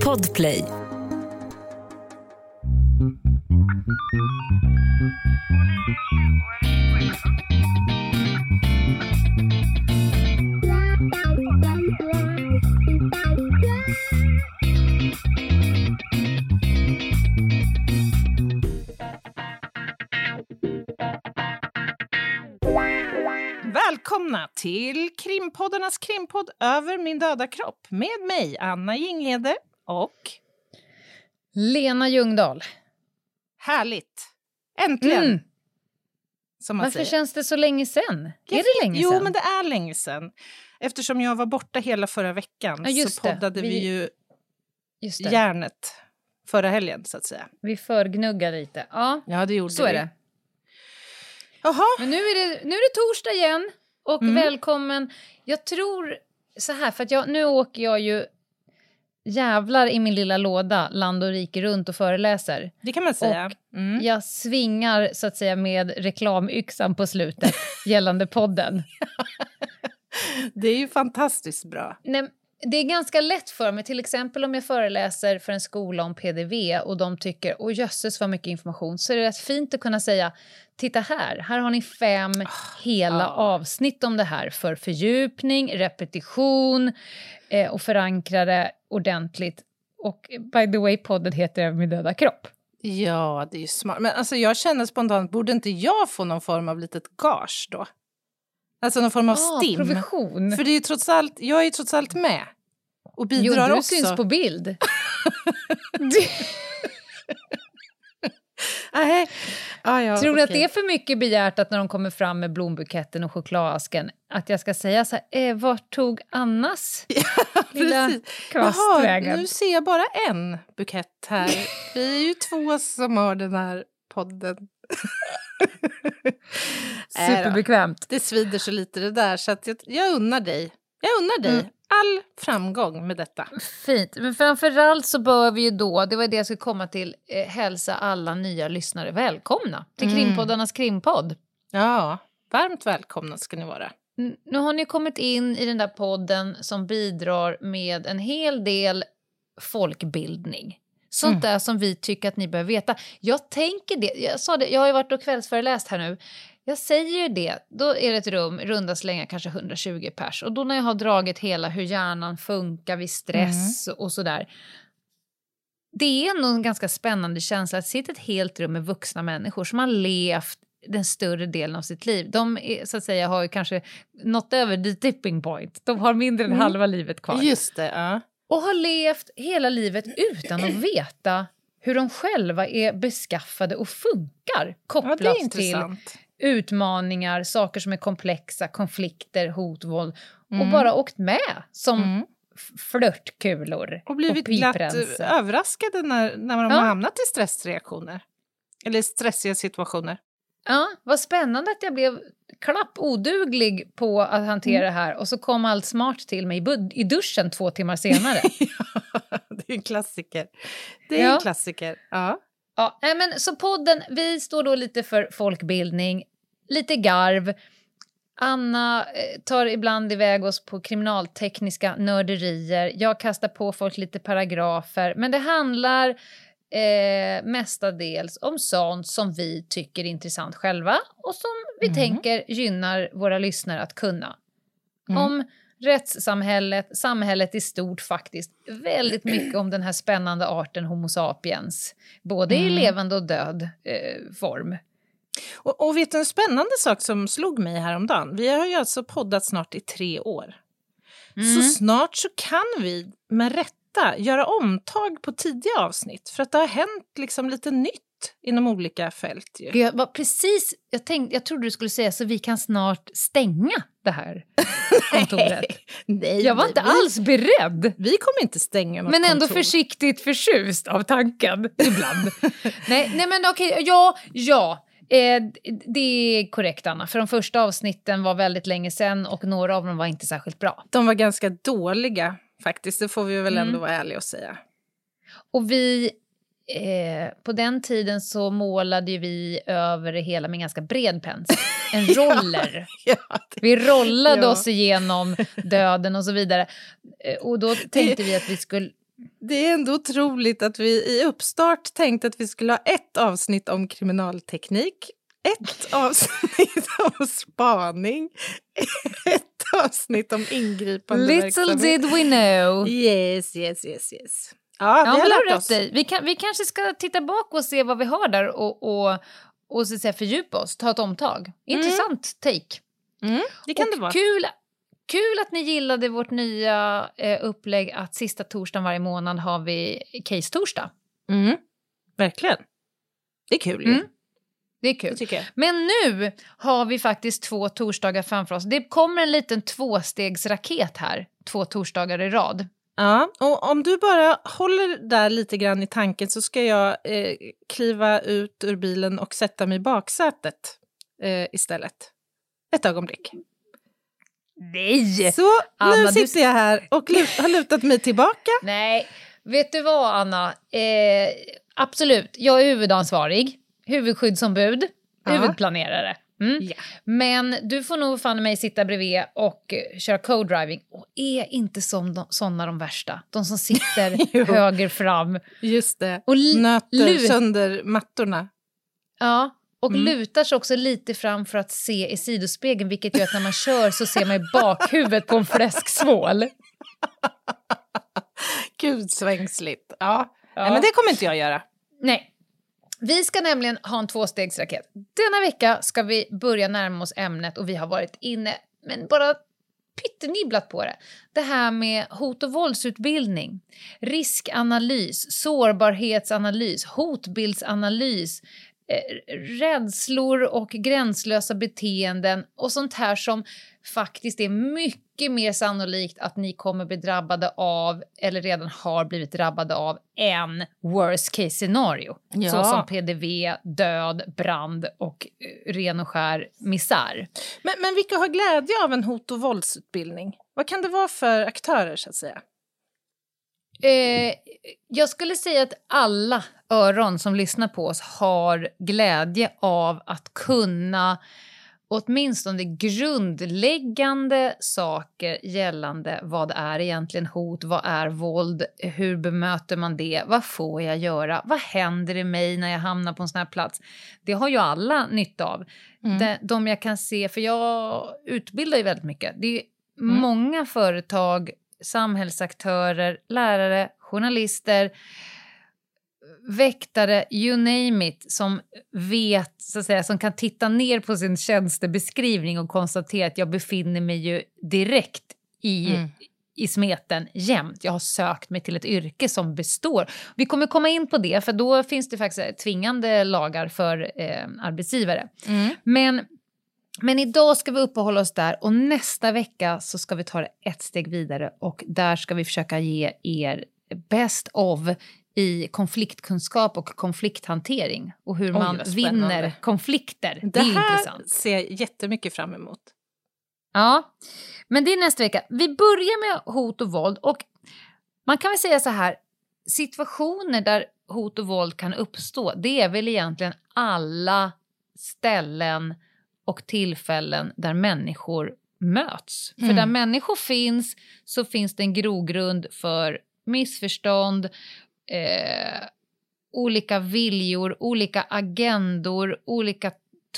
Podplay. Krimpoddarnas krimpodd Över min döda kropp med mig, Anna Jinglede och... Lena Ljungdahl. Härligt! Äntligen! Mm. Varför säger. känns det så länge sen? Jag är det länge Jo, sen? men det är länge sen. Eftersom jag var borta hela förra veckan Ja, så poddade vi, Vi- ju Just det. järnet förra helgen, så att säga. Vi förgnuggar lite. Ja, Ja, det gjorde så är vi. det. Jaha, Men nu är det, nu är det torsdag igen. Och Mm. välkommen. Jag tror så här, för att jag, nu åker jag ju jävlar i min lilla låda land och rike runt och föreläser. det kan man säga. Mm. Jag svingar så att säga med reklamyxan på slutet gällande podden. Det är ju fantastiskt bra. Nej, det är ganska lätt för mig, till exempel om jag föreläser för en skola om PDV och de tycker åh jösses vad mycket information, så är det rätt fint att kunna säga titta här, här har ni fem hela ja. avsnitt om det här för fördjupning, repetition eh, och förankra det ordentligt. Och by the way, podden heter Över min döda kropp. Ja, det är ju smart. Men alltså, jag känner spontant, borde inte jag få någon form av litet gage då? Alltså någon form av Ah, stim. provision. För det är trots allt, jag är ju trots allt med. Och Jo, bidrar du också. syns på bild. Nej. Ah, ja, Tror du att okej. det är för mycket begärt att när de kommer fram med blombuketten och chokladasken att jag ska säga så här, eh, vart tog Annas lilla kvast Jaha, vägen? nu ser jag bara en bukett här. Vi är ju två som har den här podden. Superbekvämt. Det svider så lite det där, så jag, jag unnar dig. Jag unnar dig Mm. all framgång med detta. Fint. Men framförallt så bör vi ju då, det var det jag skulle komma till, eh, hälsa alla nya lyssnare välkomna till Mm. krimpoddarnas krimpodd. Ja, varmt välkomna ska ni vara. Nu har ni kommit in i den där podden som bidrar med en hel del folkbildning. Sånt Mm. där som vi tycker att ni bör veta. Jag tänker det, jag sa det, jag har ju varit och kvällsföreläst här nu. Jag säger ju det, då är det ett rum, runda slängar kanske 120 pers. Och då när jag har dragit hela hur hjärnan funkar vid stress och sådär. Det är nog en ganska spännande känsla att sitta i ett helt rum med vuxna människor som har levt den större delen av sitt liv. De är, så att säga, har ju kanske nått över the tipping point. De har mindre än Mm. halva livet kvar. Just det, ja. Och har levt hela livet utan att veta hur de själva är beskaffade och funkar Ja, kopplat är till utmaningar, saker som är komplexa, konflikter, hot, våld och Mm. bara åkt med som Mm. flörtkulor Och blivit glatt piprensar. eh, överraskade när, när de Ja. har hamnat i stressreaktioner. Eller stressiga situationer. Ja, vad spännande att jag blev klapp oduglig på att hantera det här och så kom allt smart till mig i duschen två timmar senare. det är en klassiker. Det är Ja. en klassiker. Ja. Ja, men så podden, vi står då lite för folkbildning, lite garv. Anna eh, tar ibland iväg oss på kriminaltekniska nörderier. Jag kastar på folk lite paragrafer. Men det handlar eh, mestadels om sånt som vi tycker är intressant själva och som vi Mm. tänker gynnar våra lyssnare att kunna. Mm. Om rättssamhället, samhället i stort faktiskt. Väldigt mycket om den här spännande arten Homo sapiens. Både i Mm. levande och död eh, form. Och, och vet du en spännande sak som slog mig häromdagen? Vi har ju alltså poddat snart i tre år. Så Mm. snart så kan vi med rätta göra omtag på tidiga avsnitt för att det har hänt liksom lite nytt inom olika fält. Ju. Jag var precis, jag, tänkte, jag trodde du skulle säga så vi kan snart stänga det här kontoret. Nej, Jag var nej, inte vi, alls beredd. Vi kommer inte stänga något Men ändå kontor. försiktigt förtjust av tanken ibland. nej, nej, men okej, ja, ja. Eh, det är korrekt, Anna. För de första avsnitten var väldigt länge sedan och några av dem var inte särskilt bra. De var ganska dåliga faktiskt, det får vi väl Mm. ändå vara ärliga och säga. Och vi eh, på den tiden så målade vi över det hela med ganska bred pensel. En roller. Ja, det, Vi rollade Ja. oss igenom döden och så vidare. Eh, Och då tänkte vi att vi skulle... det är ändå otroligt att vi i uppstart tänkte att vi skulle ha ett avsnitt om kriminalteknik, ett avsnitt om spaning, ett avsnitt om ingripande Little verksamhet. did we know. Yes, yes, yes, yes. Ja, Ja, vi har lärt oss. Vi, kan, vi kanske ska titta bak och se vad vi har där och, och, och så säga, fördjupa oss, ta ett omtag. Intressant take. Mm, det kan och det vara. Kul, kul att ni gillade vårt nya eh, upplägg att sista torsdagen varje månad har vi case-torsdag. Mm, verkligen. Det är kul ju. Mm. Det är kul. Det. Men nu har vi faktiskt två torsdagar framför oss. Det kommer en liten tvåstegsraket här, två torsdagar i rad. Ja, och om du bara håller där lite grann i tanken så ska jag eh, kliva ut ur bilen och sätta mig i baksätet eh, istället. Ett ögonblick. Nej! Så Anna, nu du- sitter jag här och lut, har lutat mig tillbaka. Nej, vet du vad Anna? Eh, absolut, jag är huvudansvarig, huvudskyddsombud, Ja. huvudplanerare. Mm. Ja. Men du får nog fan mig sitta bredvid och köra co-driving. Och är inte som de, såna de värsta. De som sitter höger fram Just det. och, Nöter sönder mattorna. ja, och Mm. lutar sig också lite fram för att se i sidospegeln vilket gör att när man kör så ser man i bakhuvudet på en fläsksvål. Gud, svängsligt. Ja. Ja. Nej, men det kommer inte jag göra. Nej. Vi ska nämligen ha en tvåstegsraket. Denna vecka ska vi börja närma oss ämnet och vi har varit inne, men bara pyttenibblat på det. Det här med hot och våldsutbildning, riskanalys, sårbarhetsanalys, hotbildsanalys, rädslor och gränslösa beteenden och sånt här som faktiskt är mycket mer sannolikt att ni kommer bli drabbade av eller redan har blivit drabbade av än worst case scenario. Ja. Såsom PDV, död, brand och eh, ren och skär misär. Men, men vilka har glädje av en hot och våldsutbildning? Vad kan det vara för aktörer så att säga? Eh, jag skulle säga att alla öron som lyssnar på oss har glädje av att kunna åtminstone grundläggande saker gällande vad är egentligen hot, vad är våld, hur bemöter man det, vad får jag göra, vad händer i mig när jag hamnar på en sån här plats. Det har ju alla nytta av. Mm. De, de jag kan se, för jag utbildar ju väldigt mycket. Det är Mm. många företag, samhällsaktörer, lärare, journalister, väktare, you name it, som vet, så att säga, som kan titta ner på sin tjänstebeskrivning och konstatera att jag befinner mig ju direkt i, Mm. i smeten jämt. Jag har sökt mig till ett yrke som består. Vi kommer komma in på det, för då finns det faktiskt tvingande lagar för eh, arbetsgivare. Mm. Men, men idag ska vi uppehålla oss där och nästa vecka så ska vi ta det ett steg vidare och där ska vi försöka ge er best of i konfliktkunskap och konflikthantering och hur Oj, man vinner konflikter. Det, Det är här intressant. ser jag jättemycket fram emot. Ja, men det är nästa vecka. Vi börjar med hot och våld och man kan väl säga så här, situationer där hot och våld kan uppstå, det är väl egentligen alla ställen och tillfällen där människor möts. För Mm. där människor finns så finns det en grogrund för missförstånd, eh, olika viljor, olika agendor, olika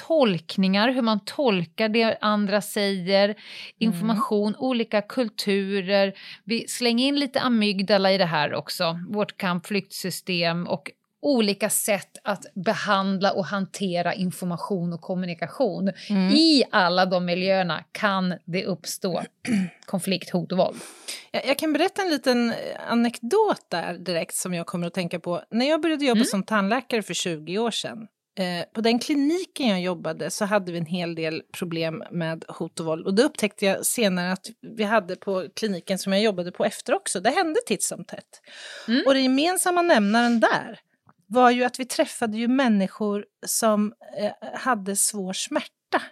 tolkningar, hur man tolkar det andra säger, information, olika kulturer. Vi slänger in lite amygdala i det här också, vårt kampflyktsystem och olika sätt att behandla och hantera information och kommunikation. Mm. I alla de miljöerna kan det uppstå konflikt, hot och våld. Jag, jag kan berätta en liten eh, anekdot där direkt som jag kommer att tänka på. När jag började jobba Mm. som tandläkare för 20 år sedan eh, på den kliniken jag jobbade så hade vi en hel del problem med hot och våld. Och det upptäckte jag senare att vi hade på kliniken som jag jobbade på efter också. Det hände titt som tätt. Mm. Och den gemensamma nämnaren där var ju att vi träffade ju människor som eh, hade svår smärta.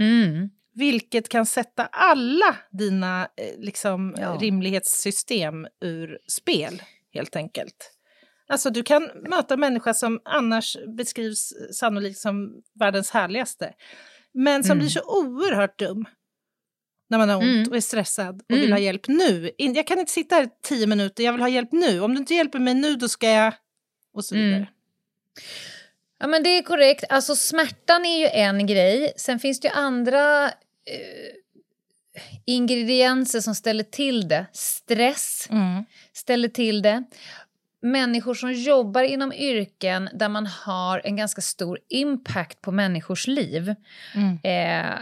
Mm. Vilket kan sätta alla dina eh, liksom, Ja. rimlighetssystem ur spel, helt enkelt. Alltså du kan möta en människa som annars beskrivs sannolikt som världens härligaste. Men som Mm. blir så oerhört dum när man har ont Mm. och är stressad och Mm. vill ha hjälp nu. Jag kan inte sitta här tio minuter, jag vill ha hjälp nu. Om du inte hjälper mig nu då ska jag... Och så vidare. Mm. Ja, men det är korrekt. Alltså, smärtan är ju en grej. Sen finns det ju andra eh, ingredienser som ställer till det. Stress Mm. ställer till det. Människor som jobbar inom yrken där man har en ganska stor impact på människors liv. Mm. Eh,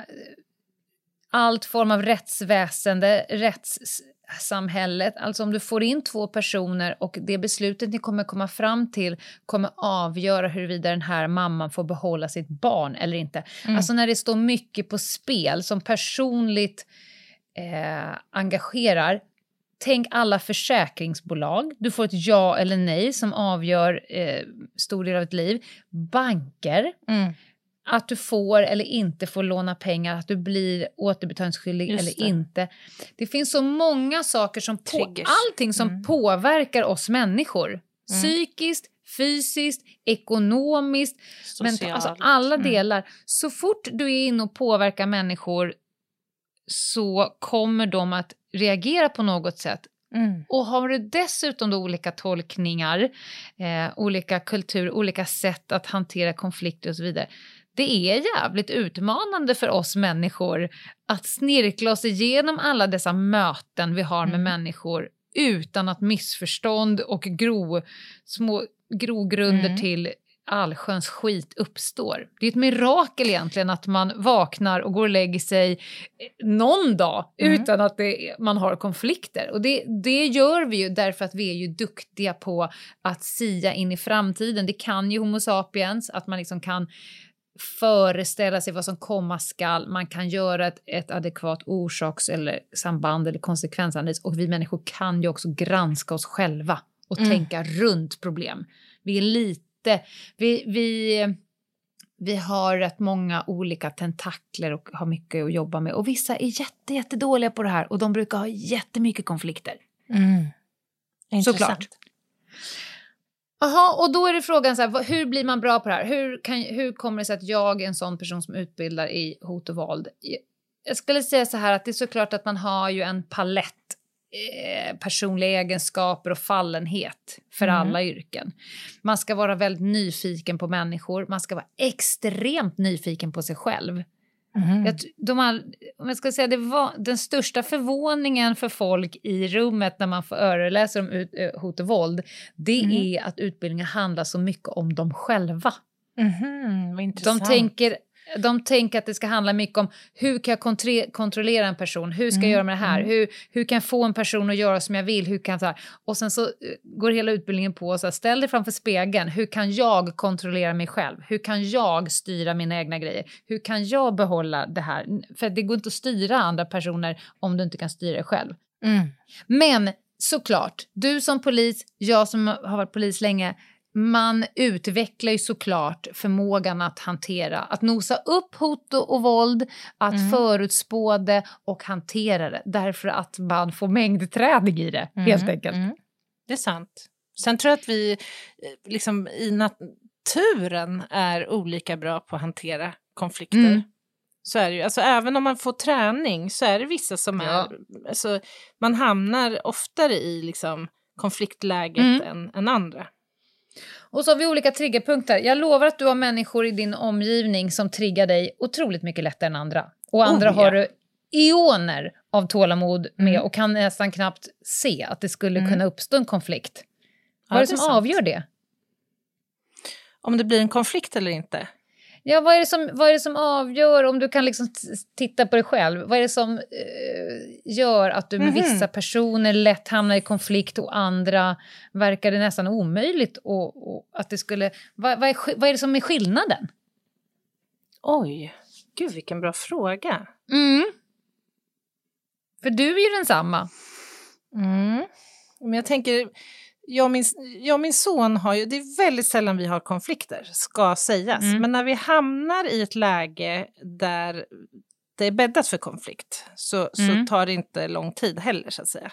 allt form av rättsväsende, rättssamhället. Alltså om du får in två personer och det beslutet ni kommer komma fram till kommer avgöra huruvida den här mamman får behålla sitt barn eller inte. Mm. Alltså när det står mycket på spel som personligt eh, engagerar. Tänk alla försäkringsbolag. Du får ett ja eller nej som avgör eh, stor del av ditt liv. Banker Mm. Att du får eller inte får låna pengar, att du blir återbetalningsskyldig Just eller det. inte. Det finns så många saker som på, allting som Mm. påverkar oss människor. Psykiskt, fysiskt, ekonomiskt, mentalt, alltså alla Mm. delar. Så fort du är inne och påverkar människor så kommer de att reagera på något sätt Mm. och har du dessutom olika tolkningar, eh, olika kultur, olika sätt att hantera konflikter och så vidare. Det är jävligt utmanande för oss människor att snirkla oss igenom alla dessa möten vi har med Mm. människor utan att missförstånd och gro, små grogrunder Mm. till allsköns skit uppstår. Det är ett mirakel egentligen att man vaknar och går och lägger sig eh, någon dag Mm. utan att det, man har konflikter. Och det, det gör vi ju därför att vi är ju duktiga på att sia in i framtiden. Det kan ju Homo sapiens, att man liksom kan föreställa sig vad som komma skall. Man kan göra ett, ett adekvat orsaks eller samband eller konsekvensanalys. Och vi människor kan ju också granska oss själva och Mm. tänka runt problem. Vi är lite... Vi, vi, vi har rätt många olika tentakler och har mycket att jobba med. Och vissa är jätte, jättedåliga på det här och de brukar ha jättemycket konflikter. Mm. Såklart. Jaha, och då är det frågan så här, hur blir man bra på det här? Hur, kan, hur kommer det sig att jag en sån person som utbildar i hot och våld? Jag skulle säga så här att det är såklart att man har ju en palett eh, personliga egenskaper och fallenhet för Mm. alla yrken. Man ska vara väldigt nyfiken på människor, man ska vara extremt nyfiken på sig själv. Mm. Jag, de all, om jag ska säga det var den största förvåningen för folk i rummet när man får föreläsa om ut, eh, hot och våld, det Mm. är att utbildningen handlar så mycket om dem själva. Vad De tänker, de tänker att det ska handla mycket om hur kan jag kontrollera en person, hur ska jag Mm, göra med det här, mm. hur, hur kan jag få en person att göra som jag vill, hur kan så här. och sen så eh, går hela utbildningen på så här, ställ dig framför spegeln, hur kan jag kontrollera mig själv, hur kan jag styra mina egna grejer, hur kan jag behålla det här, för det går inte att styra andra personer om du inte kan styra dig själv. Mm. Men såklart, du som polis, jag som har varit polis länge, man utvecklar ju såklart förmågan att hantera, att nosa upp hot och, våld, att Mm. förutspå det och hantera det. Därför att man får mängdträning i det, helt Mm, enkelt. mm. Det är sant. Sen tror jag att vi eh, liksom, i naturen är olika bra på att hantera konflikter. Mm. Så är det ju. Alltså, även om man får träning så är det vissa som Ja. är... Alltså, man hamnar oftare i liksom, konfliktläget Mm. än, än andra. Och så har vi olika triggerpunkter. Jag lovar att du har människor i din omgivning som triggar dig otroligt mycket lättare än andra. Och andra Oh, ja. har du eoner av tålamod med Mm. och kan nästan knappt se att det skulle Mm. kunna uppstå en konflikt. Ja, Vad är det det som sant. avgör det? Om det blir en konflikt eller inte. Ja, vad är, det som, vad är det som avgör, om du kan liksom titta på dig själv, vad är det som eh, gör att du med Mhm. vissa personer lätt hamnar i konflikt och andra verkar det nästan omöjligt och, och att det skulle... Vad, vad, är, vad är det som är skillnaden? Oj, gud vilken bra fråga. Mm. För du är ju densamma. Mm. Men jag tänker, jag och, min, jag och min son har ju, det är väldigt sällan vi har konflikter, ska sägas. Mm. Men när vi hamnar i ett läge där det är bäddat för konflikt så, Mm. så tar det inte lång tid heller så att säga.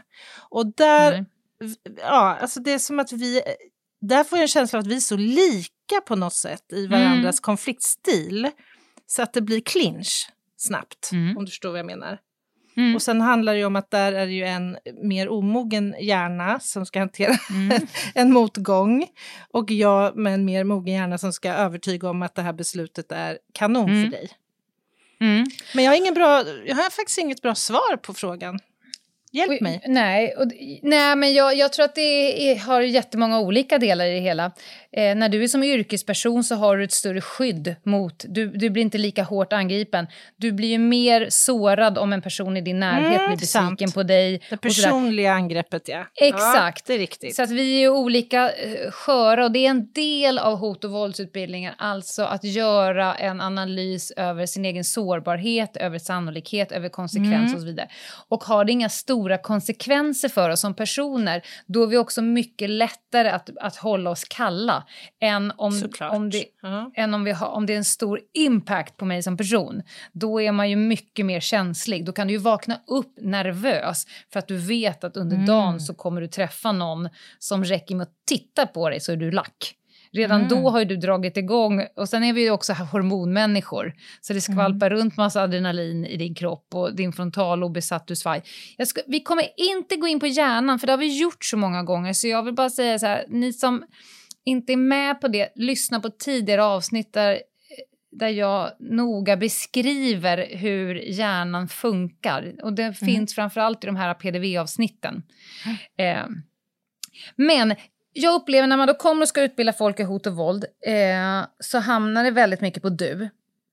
Och där, Nej. ja, alltså det är som att vi där får jag en känsla av att vi är så lika på något sätt i varandras konfliktstil. Så att det blir clinch snabbt, Mm. om du förstår vad jag menar. Mm. Och sen handlar det ju om att där är det ju en mer omogen hjärna som ska hantera Mm. en motgång. Och jag med en mer mogen hjärna som ska övertyga om att det här beslutet är kanon Mm. för dig. Mm. Men jag har, ingen bra, jag har faktiskt inget bra svar på frågan. Hjälp mig. Nej, och, nej men jag, jag tror att det är, har jättemånga olika delar i det hela. Eh, när du är som yrkesperson så har du ett större skydd mot... Du, du blir inte lika hårt angripen. Du blir ju mer sårad om en person i din närhet Mm, blir besviken sant. på dig. Det personliga angreppet, ja. Exakt. Ja, det är riktigt. Så att vi är olika eh, sköra och det är en del av hot och våldsutbildningen. Alltså att göra en analys över sin egen sårbarhet, över sannolikhet, över konsekvens Mm. och så vidare. Och har det inga stora konsekvenser för oss som personer, då är vi också mycket lättare att, att hålla oss kalla än om, Såklart. om det Ja. än om, vi har, om det är en stor impact på mig som person. Då är man ju mycket mer känslig. Då kan du ju vakna upp nervös för att du vet att under Mm. dagen så kommer du träffa någon som räcker med att titta på dig så är du lack. Redan Mm. då har du dragit igång, och sen är vi ju också hormonmänniskor, så det Mm. skvalpar runt massa adrenalin i din kropp och din frontallob är satt ur svaj. Ska, vi kommer inte gå in på hjärnan, för det har vi gjort så många gånger, så jag vill bara säga så här, ni som inte är med på det, lyssna på tidigare avsnitt där, där jag noga beskriver hur hjärnan funkar. Och det finns framförallt i de här PDV-avsnitten. Eh, men jag upplever när man då kommer och ska utbilda folk i hot och våld eh, så hamnar det väldigt mycket på du.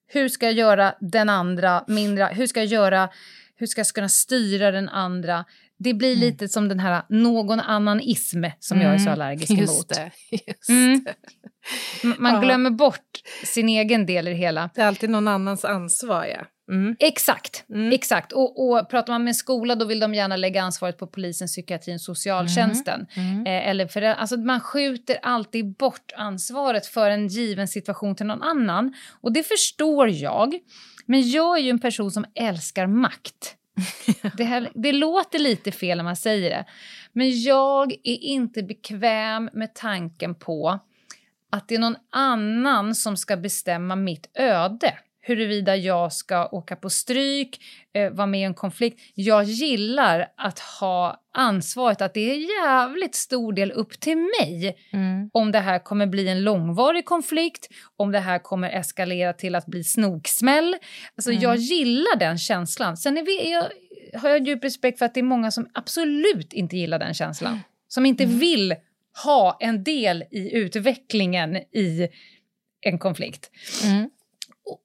Hur ska jag göra den andra mindre? Hur ska jag göra? Hur ska jag kunna styra den andra? Det blir lite som den här någon annan-ism som jag är så Mm, allergisk Just emot. det. Just Mm. det. Man glömmer bort sin egen del i det hela. det är alltid någon annans ansvar, ja. Mm. Exakt. Mm. exakt. Och, och pratar man med en skola då vill de gärna lägga ansvaret på polisen, psykiatrin, socialtjänsten. Mm. Eh, eller för, alltså man skjuter alltid bort ansvaret för en given situation till någon annan. Och det förstår jag. Men jag är ju en person som älskar makt. Det, här, det låter lite fel när man säger det. Men jag är inte bekväm med tanken på att det är någon annan som ska bestämma mitt öde. Huruvida jag ska åka på stryk, eh, vara med i en konflikt. Jag gillar att ha ansvaret att det är jävligt stor del upp till mig Mm. om det här kommer bli en långvarig konflikt, om det här kommer eskalera till att bli snoksmäll. Alltså Mm. jag gillar den känslan. Sen är vi, jag, har jag djup respekt för att det är många som absolut inte gillar den känslan. Som inte Mm. vill ha en del i utvecklingen i en konflikt. Mm.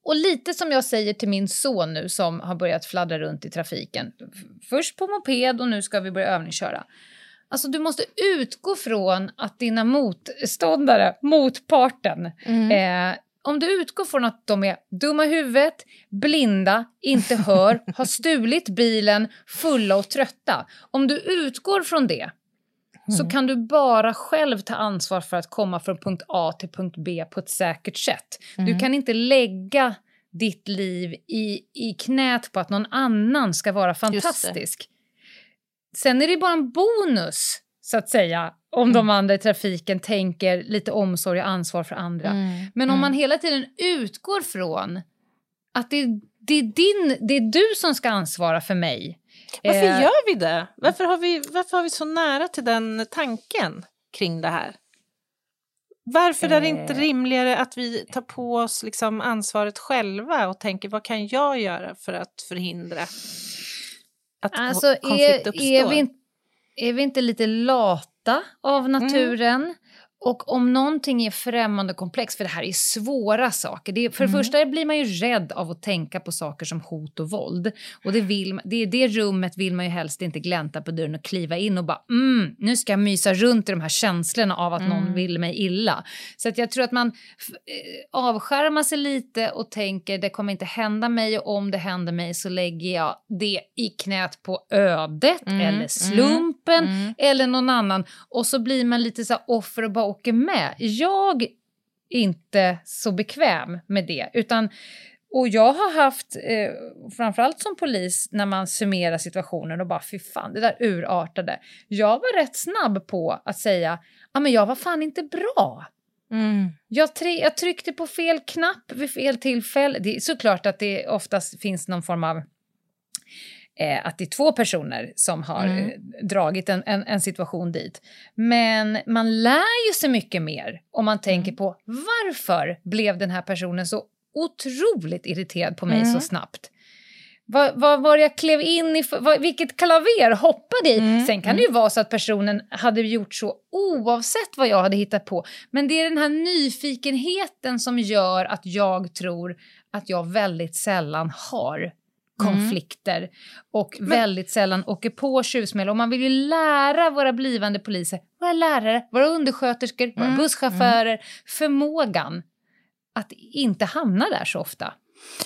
Och, lite som jag säger till min son nu som har börjat fladdra runt i trafiken. Först på moped och nu ska vi börja övningsköra. Alltså du måste utgå från att dina motståndare, motparten, Mm. eh, om du utgår från att de är dumma i huvudet, blinda, inte hör, har stulit bilen, fulla och trötta. Om du utgår från det så Mm. kan du bara själv ta ansvar för att komma från punkt A till punkt B på ett säkert sätt. Du Mm. kan inte lägga ditt liv i, i knät på att någon annan ska vara fantastisk. Sen är det bara en bonus, så att säga, om de andra i trafiken tänker lite omsorg och ansvar för andra. Mm. Men om Mm. man hela tiden utgår från att det, det, är din, det är du som ska ansvara för mig. Varför Eh, gör vi det? Varför har vi, varför har vi så nära till den tanken kring det här? Varför är det inte Eh. rimligare att vi tar på oss liksom ansvaret själva och tänker vad kan jag göra för att förhindra att Alltså, konflikt är, uppstår? är, vi, inte- är vi inte lite lata av naturen? Och om någonting är främmande och komplext, för det här är svåra saker. Det för det Mm. första blir man ju rädd av att tänka på saker som hot och våld. Och det, vill, det, det rummet vill man ju helst inte glänta på dörren och kliva in och bara mm, nu ska jag mysa runt i de här känslorna av att någon Mm. vill mig illa. Så att jag tror att man eh, avskärmar sig lite och tänker det kommer inte hända mig och om det händer mig så lägger jag det i knät på ödet Mm, eller mm, slumpen Mm. eller någon annan och så blir man lite så offer och bara åker med. Jag är inte så bekväm med det utan Och jag har haft, eh, framförallt som polis, när man summerar situationen och bara fy fan, det där urartade. Jag var rätt snabb på att säga, ja men jag var fan inte bra. Mm. Jag, tre- jag tryckte på fel knapp vid fel tillfälle. Det är såklart att det oftast finns någon form av eh, att det är två personer som har Mm. eh, dragit en, en, en situation dit. Men man lär ju sig mycket mer om man tänker på varför blev den här personen så otroligt irriterad på mig Mm. så snabbt. Vad, vad var det jag klev in i? Vad, vilket klaver hoppade i? Mm, Sen kan det ju vara så att personen hade gjort så oavsett vad jag hade hittat på. Men det är den här nyfikenheten som gör att jag tror att jag väldigt sällan har konflikter och väldigt sällan åker på tjuvsmäll. Och man vill ju lära våra blivande poliser, våra lärare, våra undersköterskor, våra Mm, busschaufförer förmågan att inte hamna där så ofta.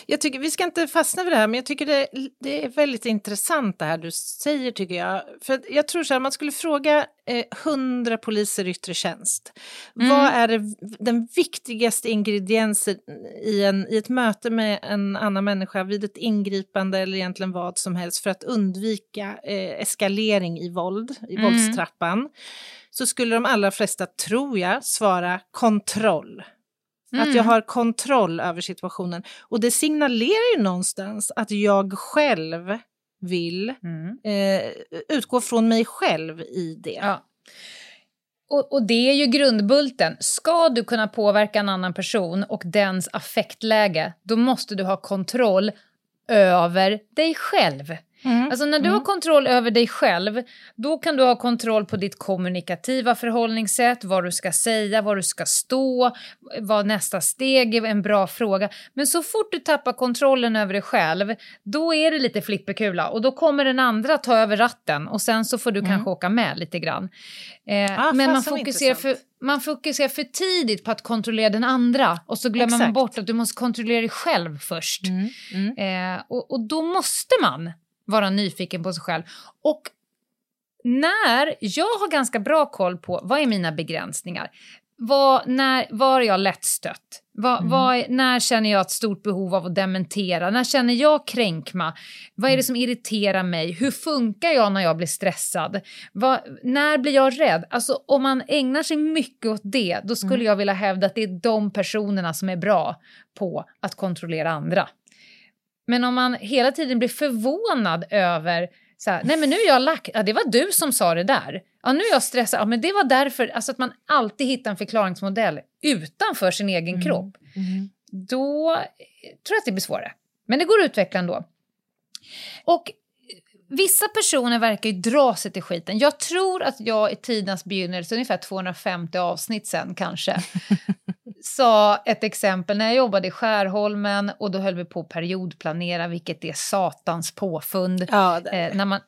Jag tycker, vi ska inte fastna vid det här, men jag tycker det, det är väldigt intressant det här du säger, tycker jag. För jag tror så här, man skulle fråga eh, 100 poliser i yttre tjänst. Mm. Vad är det, den viktigaste ingrediensen i, en, i ett möte med en annan människa vid ett ingripande eller egentligen vad som helst för att undvika eh, eskalering i våld, i Mm. våldstrappan? Så skulle de allra flesta, tror jag, svara kontroll. Att jag Mm. har kontroll över situationen. Och det signalerar ju någonstans att jag själv vill Mm. eh, utgå från mig själv i det. Ja. Och, och det är ju grundbulten. Ska du kunna påverka en annan person och dens affektläge, då måste du ha kontroll över dig själv. Mm. Alltså när du har kontroll över dig själv, då kan du ha kontroll på ditt kommunikativa förhållningssätt, vad du ska säga, var du ska stå, vad nästa steg är, en bra fråga. Men så fort du tappar kontrollen över dig själv, då är det lite flipperkula och då kommer den andra ta över ratten och sen så får du kanske åka med lite grann. Eh, Ah, men man fokuserar, för, man fokuserar för tidigt på att kontrollera den andra och så glömmer man Exakt. bort att du måste kontrollera dig själv först. Mm. Mm. Eh, och, och då måste man vara nyfiken på sig själv. Och när jag har ganska bra koll på vad är mina begränsningar, vad, när, var är jag lättstött? Vad, Mm. vad är, när känner jag ett stort behov av att dementera? När känner jag kränkma? Vad Mm. är det som irriterar mig? Hur funkar jag när jag blir stressad? Vad, när blir jag rädd? Alltså om man ägnar sig mycket åt det, då skulle Mm. jag vilja hävda att det är de personerna som är bra på att kontrollera andra. Men om man hela tiden blir förvånad över så här, nej men nu är jag lack, ja det var du som sa det där. Ja nu är jag stressad, ja men det var därför, alltså att man alltid hittar en förklaringsmodell utanför sin egen Mm. kropp. Mm. Då tror jag att det blir svårare. Men det går att utveckla ändå. Och vissa personer verkar ju dra sig till skiten. Jag tror att jag i tidernas begynnelse, ungefär 250 avsnitt sen kanske, sa ett exempel när jag jobbade i Skärholmen och då höll vi på att periodplanera, vilket är satans påfund. Ja, det, Eh, när, man,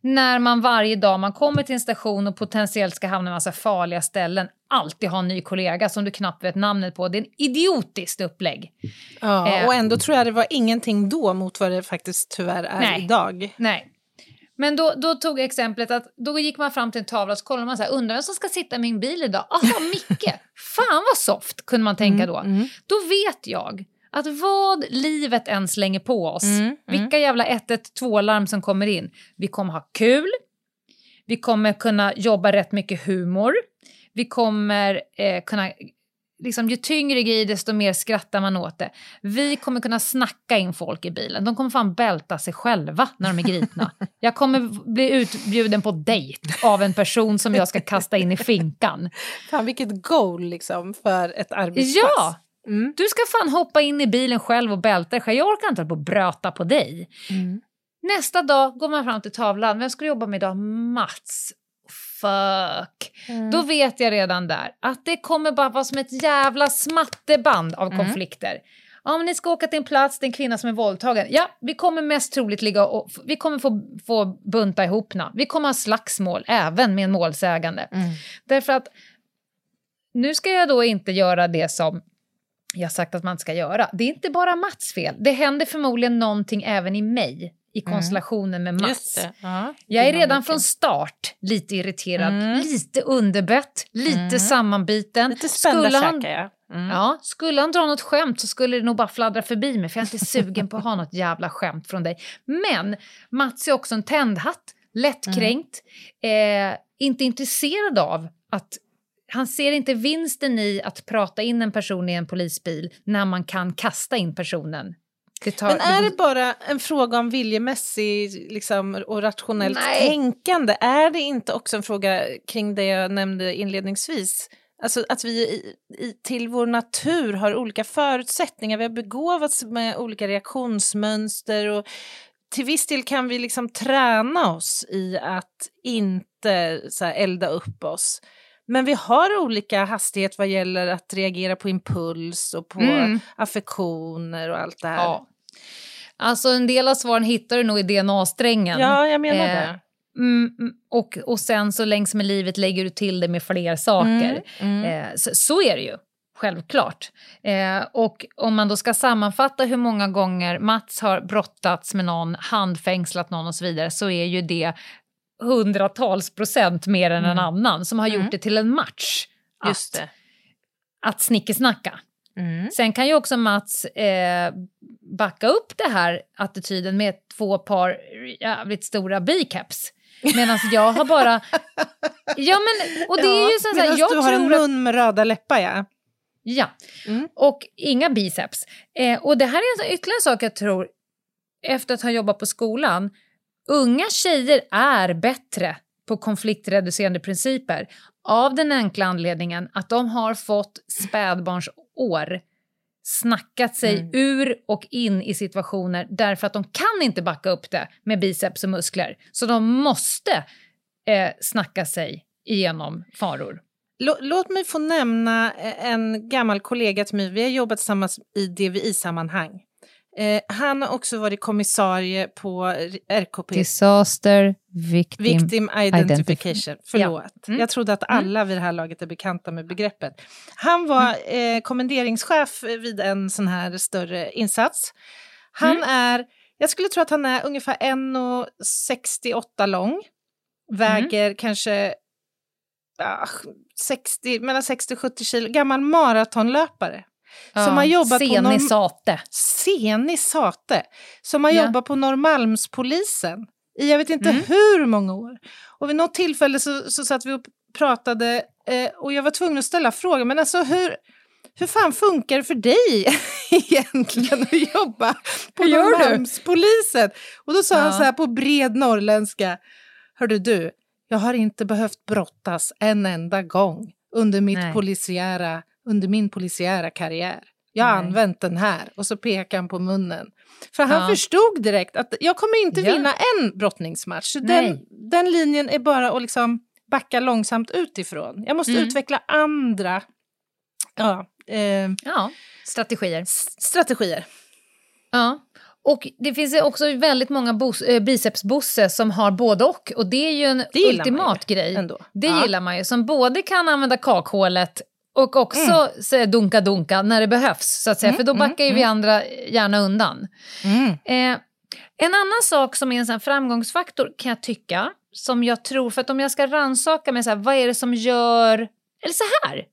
när man varje dag man kommer till en station och potentiellt ska hamna i en massa farliga ställen alltid har en ny kollega som du knappt vet namnet på. Det är en idiotiskt upplägg. ja, eh, och ändå tror jag det var ingenting då mot vad det faktiskt tyvärr är Nej. idag. Nej. Men då, då tog exemplet att då gick man fram till en tavla och så kollade man så här, undrar vem som ska sitta i min bil idag? Aha, Micke! Fan vad soft, kunde man tänka då. Mm. Då vet jag att vad livet än slänger på oss, Mm, mm. vilka jävla 112-larm som kommer in, vi kommer ha kul, vi kommer kunna jobba rätt mycket humor, vi kommer eh, kunna Liksom, ju tyngre grejer, desto mer skrattar man åt det. Vi kommer kunna snacka in folk i bilen. De kommer fan bälta sig själva när de är gripna. Jag kommer bli utbjuden på dejt av en person som jag ska kasta in i finkan. Fan vilket goal liksom för ett arbetspass. Ja! Mm. Du ska fan hoppa in i bilen själv och bälta dig själv. Jag orkar inte på och bröta på dig. Mm. Nästa dag går man fram till tavlan. Vem ska du jobba med idag? Mats. Fuck. Mm. Då vet jag redan där att det kommer bara vara som ett jävla smatterband av Mm. konflikter. Men ni ska åka till en plats, det är en kvinna som är våldtagen. Ja, vi kommer mest troligt ligga och vi kommer få, få bunta ihop na. Vi kommer ha slagsmål även med en målsägande. Mm. Därför att nu ska jag då inte göra det som jag sagt att man ska göra. Det är inte bara Mats fel. Det händer förmodligen någonting även i mig i konstellationen med Mats. Ja, Jag är redan från start lite irriterad, Mm. lite underbett, lite Mm. sammanbiten. Lite Skulle han- jag. Mm. Ja, skulle han dra något skämt så skulle det nog bara fladdra förbi mig för jag är inte sugen på att ha något jävla skämt från dig. Men Mats är också en tändhatt, lättkränkt, Mm. eh, inte intresserad av att han ser inte vinsten i att prata in en person i en polisbil när man kan kasta in personen. Det tar, Men är det bara en fråga om viljemässig liksom, och rationellt Nej. tänkande? Är det inte också en fråga kring det jag nämnde inledningsvis? Alltså att vi i, i, till vår natur har olika förutsättningar. Vi har begåvats med olika reaktionsmönster och till viss del kan vi liksom träna oss i att inte så här, elda upp oss. Men vi har olika hastighet vad gäller att reagera på impuls och på Mm. affektioner och allt det här. Ja. Alltså en del av svaren hittar du nog i DNA-strängen. Ja, jag menar Eh, det. Mm, mm, och, och sen så längs med livet lägger du till det med fler saker. Mm. Eh, så, så är det ju, självklart. Eh, och om man då ska sammanfatta hur många gånger Mats har brottats med någon, handfängslat någon och så vidare, så är ju det hundratals procent mer än en Mm. annan som har gjort Mm. det till en match. Att, att snickesnacka. Mm. Sen kan ju också Mats eh, backa upp det här attityden med två par jävligt stora bicaps. Medan jag har bara... Ja men, och det är ju så här, jag du har en tror mun med röda läppar, ja. Ja, Mm. och inga biceps. Eh, och det här är en ytterligare sak jag tror, efter att ha jobbat på skolan, unga tjejer är bättre på konfliktreducerande principer av den enkla anledningen att de har fått spädbarnsår snackat sig Mm. ur och in i situationer därför att de kan inte backa upp det med biceps och muskler. Så de måste eh, snacka sig igenom faror. Lå- Låt mig få nämna eh, en gammal kollega till mig. Vi har jobbat tillsammans i DVI-sammanhang. Eh, han har också varit kommissarie på RKP, Disaster victim. Victim Identification. Identif- Förlåt. Mm. Jag trodde att alla vid det här laget är bekanta med begreppet. Han var Mm. eh, kommenderingschef vid en sån här större insats. Han Mm. är, jag skulle tro att han är ungefär 1,68 lång. Väger kanske ah, 60, mellan 60 och 70 kilo. Gammal maratonlöpare. Som har jobbat på Senig norm- sate. Senig Sate. Som har Ja. jobbat på Norrmalmspolisen i jag vet inte Mm. hur många år. Och vid något tillfälle så, så satt vi och pratade eh, och jag var tvungen att ställa frågan, men alltså hur, hur fan funkar det för dig egentligen att jobba på? Norrmalmspolisen? Och då sa han Ja. så här på bred norrländska, hördu du, jag har inte behövt brottas en enda gång under, mitt Nej. polisiära, under min polisiära karriär. Jag har Nej. använt den här och så pekar han på munnen. För han Ja. förstod direkt att jag kommer inte Ja. vinna en brottningsmatch. Så den, den linjen är bara att liksom backa långsamt utifrån. Jag måste Mm. utveckla andra ja, eh, Ja, strategier. strategier. Ja. Och det finns ju också väldigt många bos- eh, bicepsbosse som har både och. Och det är ju en Det gillar man ultimat grej. Ändå. Det ja. gillar man ju. Som både kan använda kakhålet och också säga dunka-dunka när det behövs. Så att säga. Mm, För då mm, backar ju vi andra gärna undan. Mm. Eh, en annan sak som är en sån framgångsfaktor kan jag tycka, som jag tror, för att om jag ska rannsaka mig, så här, vad är det som gör, eller så här,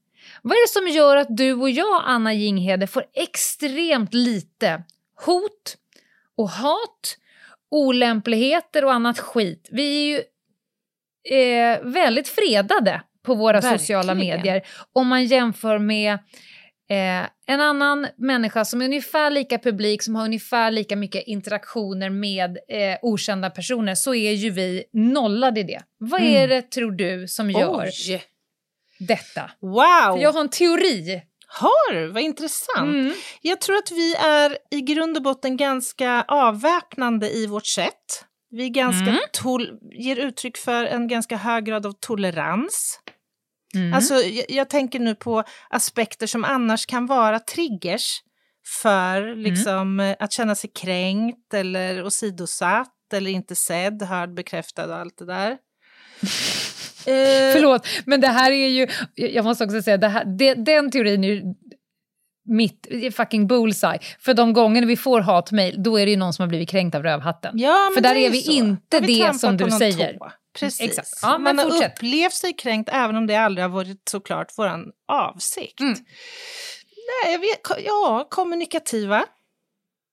vad är det som gör att du och jag, Anna Jinghede, får extremt lite hot och hat, olämpligheter och annat skit? Vi är ju eh, väldigt fredade på våra sociala Verkligen. medier om man jämför med Eh, en annan människa som är ungefär lika publik, som har ungefär lika mycket interaktioner med eh, okända personer, så är ju vi nollade i det. Vad Mm. är det, tror du, som gör Oj! detta? Wow! För jag har en teori. Har? Vad intressant. Mm. Jag tror att vi är i grund och botten ganska avväpnande i vårt sätt. Vi är ganska Mm. ger uttryck för en ganska hög grad av tolerans. Mm. Alltså, jag, jag tänker nu på aspekter som annars kan vara triggers för liksom, eh, att känna sig kränkt eller åsidosatt eller inte sedd, hörd, bekräftad och allt det där. Eh, Förlåt, men det här är ju... Jag måste också säga, det här, det, den teorin är ju mitt fucking bullseye. För de gånger vi får hatmejl, då är det ju någon som har blivit kränkt av rövhatten. Ja, För där är, vi så. inte vi det som du säger. tå? Precis. Exakt. Ja, Man har fortsätt. upplevt sig kränkt även om det aldrig har varit såklart vår avsikt. Mm. Nej, jag vet, ko- ja, kommunikativa.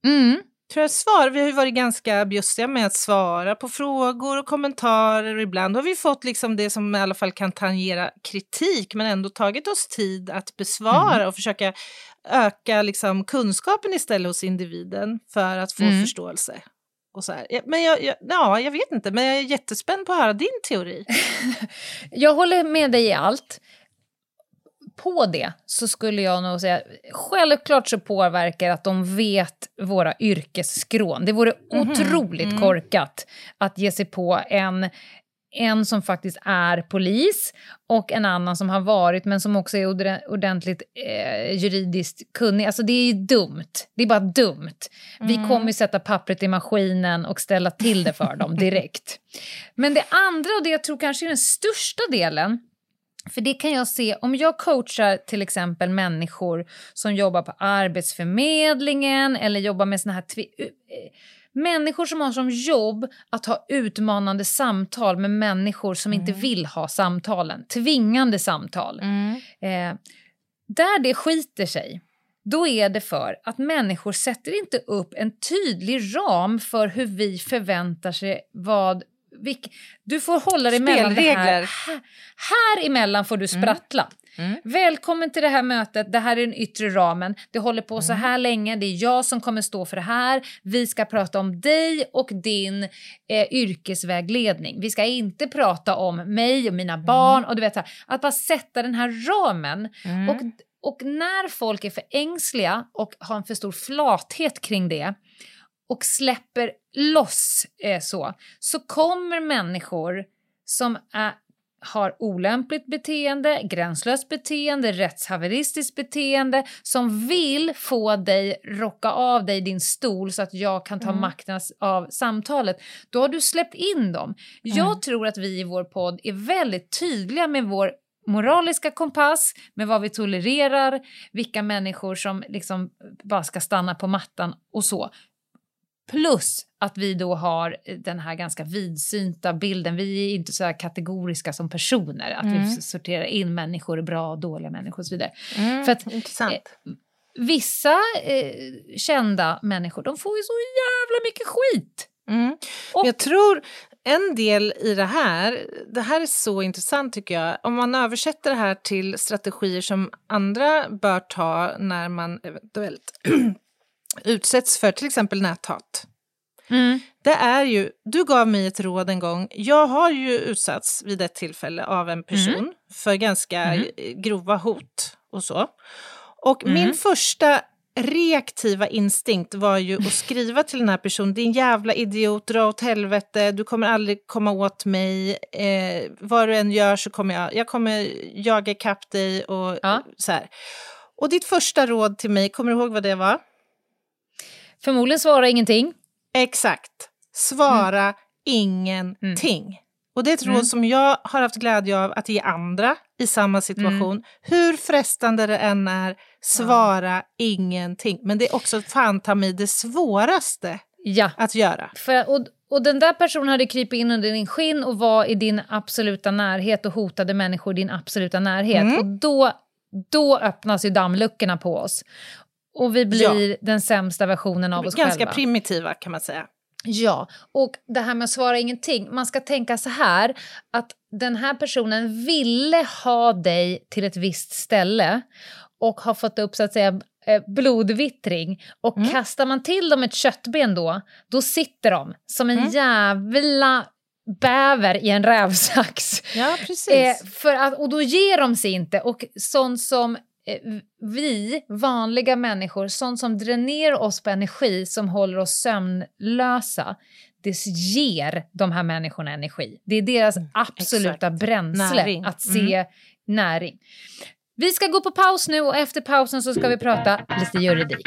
Mm. Tror jag svar. Vi har varit ganska bjussiga med att svara på frågor och kommentarer. Och ibland har vi fått liksom det som i alla fall kan tangera kritik men ändå tagit oss tid att besvara Mm. och försöka öka liksom kunskapen istället hos individen för att få Mm. förståelse. Och så här. Men jag, jag, ja, jag vet inte, men jag är jättespänd på att höra din teori. Jag håller med dig i allt. På det så skulle jag nog säga, självklart så påverkar att de vet våra yrkesskrån. Det vore Mhm, otroligt mm. korkat att ge sig på en, en som faktiskt är polis och en annan som har varit men som också är ordentligt eh, juridiskt kunnig. Alltså det är ju dumt. Det är bara dumt. Vi Mm. kommer ju sätta pappret i maskinen och ställa till det för dem direkt. Men det andra och det jag tror kanske är den största delen för det kan jag se om jag coachar till exempel människor som jobbar på Arbetsförmedlingen eller jobbar med såna här eh, människor som har som jobb att ha utmanande samtal med människor som inte vill ha samtalen. Tvingande samtal. Eh, där det skiter sig, då är det för att människor sätter inte upp en tydlig ram för hur vi förväntar sig vad... Vilk, du får hålla dig mellan det här. Här. Här emellan får du sprattla. Mm. Välkommen till det här mötet, det här är den yttre ramen. Det håller på så här länge, det är jag som kommer stå för det här. Vi ska prata om dig och din eh, yrkesvägledning. Vi ska inte prata om mig och mina barn. Och du vet, här, att bara sätta den här ramen. Mm. Och, och när folk är för ängsliga och har en för stor flathet kring det och släpper loss eh, så, så kommer människor som är, har olämpligt beteende, gränslöst beteende, rättshaveristiskt beteende som vill få dig rocka av dig din stol så att jag kan ta Mm. makten av samtalet. Då har du släppt in dem. Jag Mm. tror att vi i vår podd är väldigt tydliga med vår moraliska kompass, med vad vi tolererar, vilka människor som liksom bara ska stanna på mattan och så. Plus att vi då har den här ganska vidsynta bilden. Vi är inte så här kategoriska som personer, att Mm. vi sorterar in människor bra och dåliga människor och så vidare. Mm. För att- Intressant. Vissa eh, kända människor, de får ju så jävla mycket skit. Mm. Och- Jag tror en del i det här, det här är så intressant tycker jag, om man översätter det här till strategier som andra bör ta när man eventuellt utsätts för till exempel näthat. Det är ju, du gav mig ett råd en gång, jag har ju utsatts vid ett tillfälle av en person för ganska Mm. grova hot och så. Och Mm. min första reaktiva instinkt var ju att skriva till den här personen, din jävla idiot, dra åt helvete, du kommer aldrig komma åt mig, eh, vad du än gör så kommer jag, jag kommer jaga ikapp dig och Ja. så här. Och ditt första råd till mig, kommer du ihåg vad det var? Förmodligen svarar ingenting. Exakt. Svara ingenting. Och det är ett råd Mm. som jag har haft glädje av att ge andra i samma situation. Mm. Hur frestande det än är, svara ingenting. Men det är också fan ta mig det svåraste Ja. att göra. För, och, och den där personen hade krypit in under din skinn och var i din absoluta närhet och hotade människor i din absoluta närhet. Mm. Och då, då öppnas ju dammluckorna på oss. Och vi blir den sämsta versionen av oss Ganska själva. primitiva kan man säga. Ja, och det här med att svara ingenting. Man ska tänka så här att den här personen ville ha dig till ett visst ställe och har fått upp så att säga eh, blodvittring. Och Mm. kastar man till dem ett köttben då, då sitter de som en Mm. jävla bäver i en rävsax. Ja, precis. Eh, för att, och då ger de sig inte. Och sånt som vi, vanliga människor, sånt som dränerar oss på energi, som håller oss sömnlösa, det ger de här människorna energi. Det är deras absoluta exakt. bränsle Näring. att se näring. Vi ska gå på paus nu och efter pausen så ska vi prata lite juridik.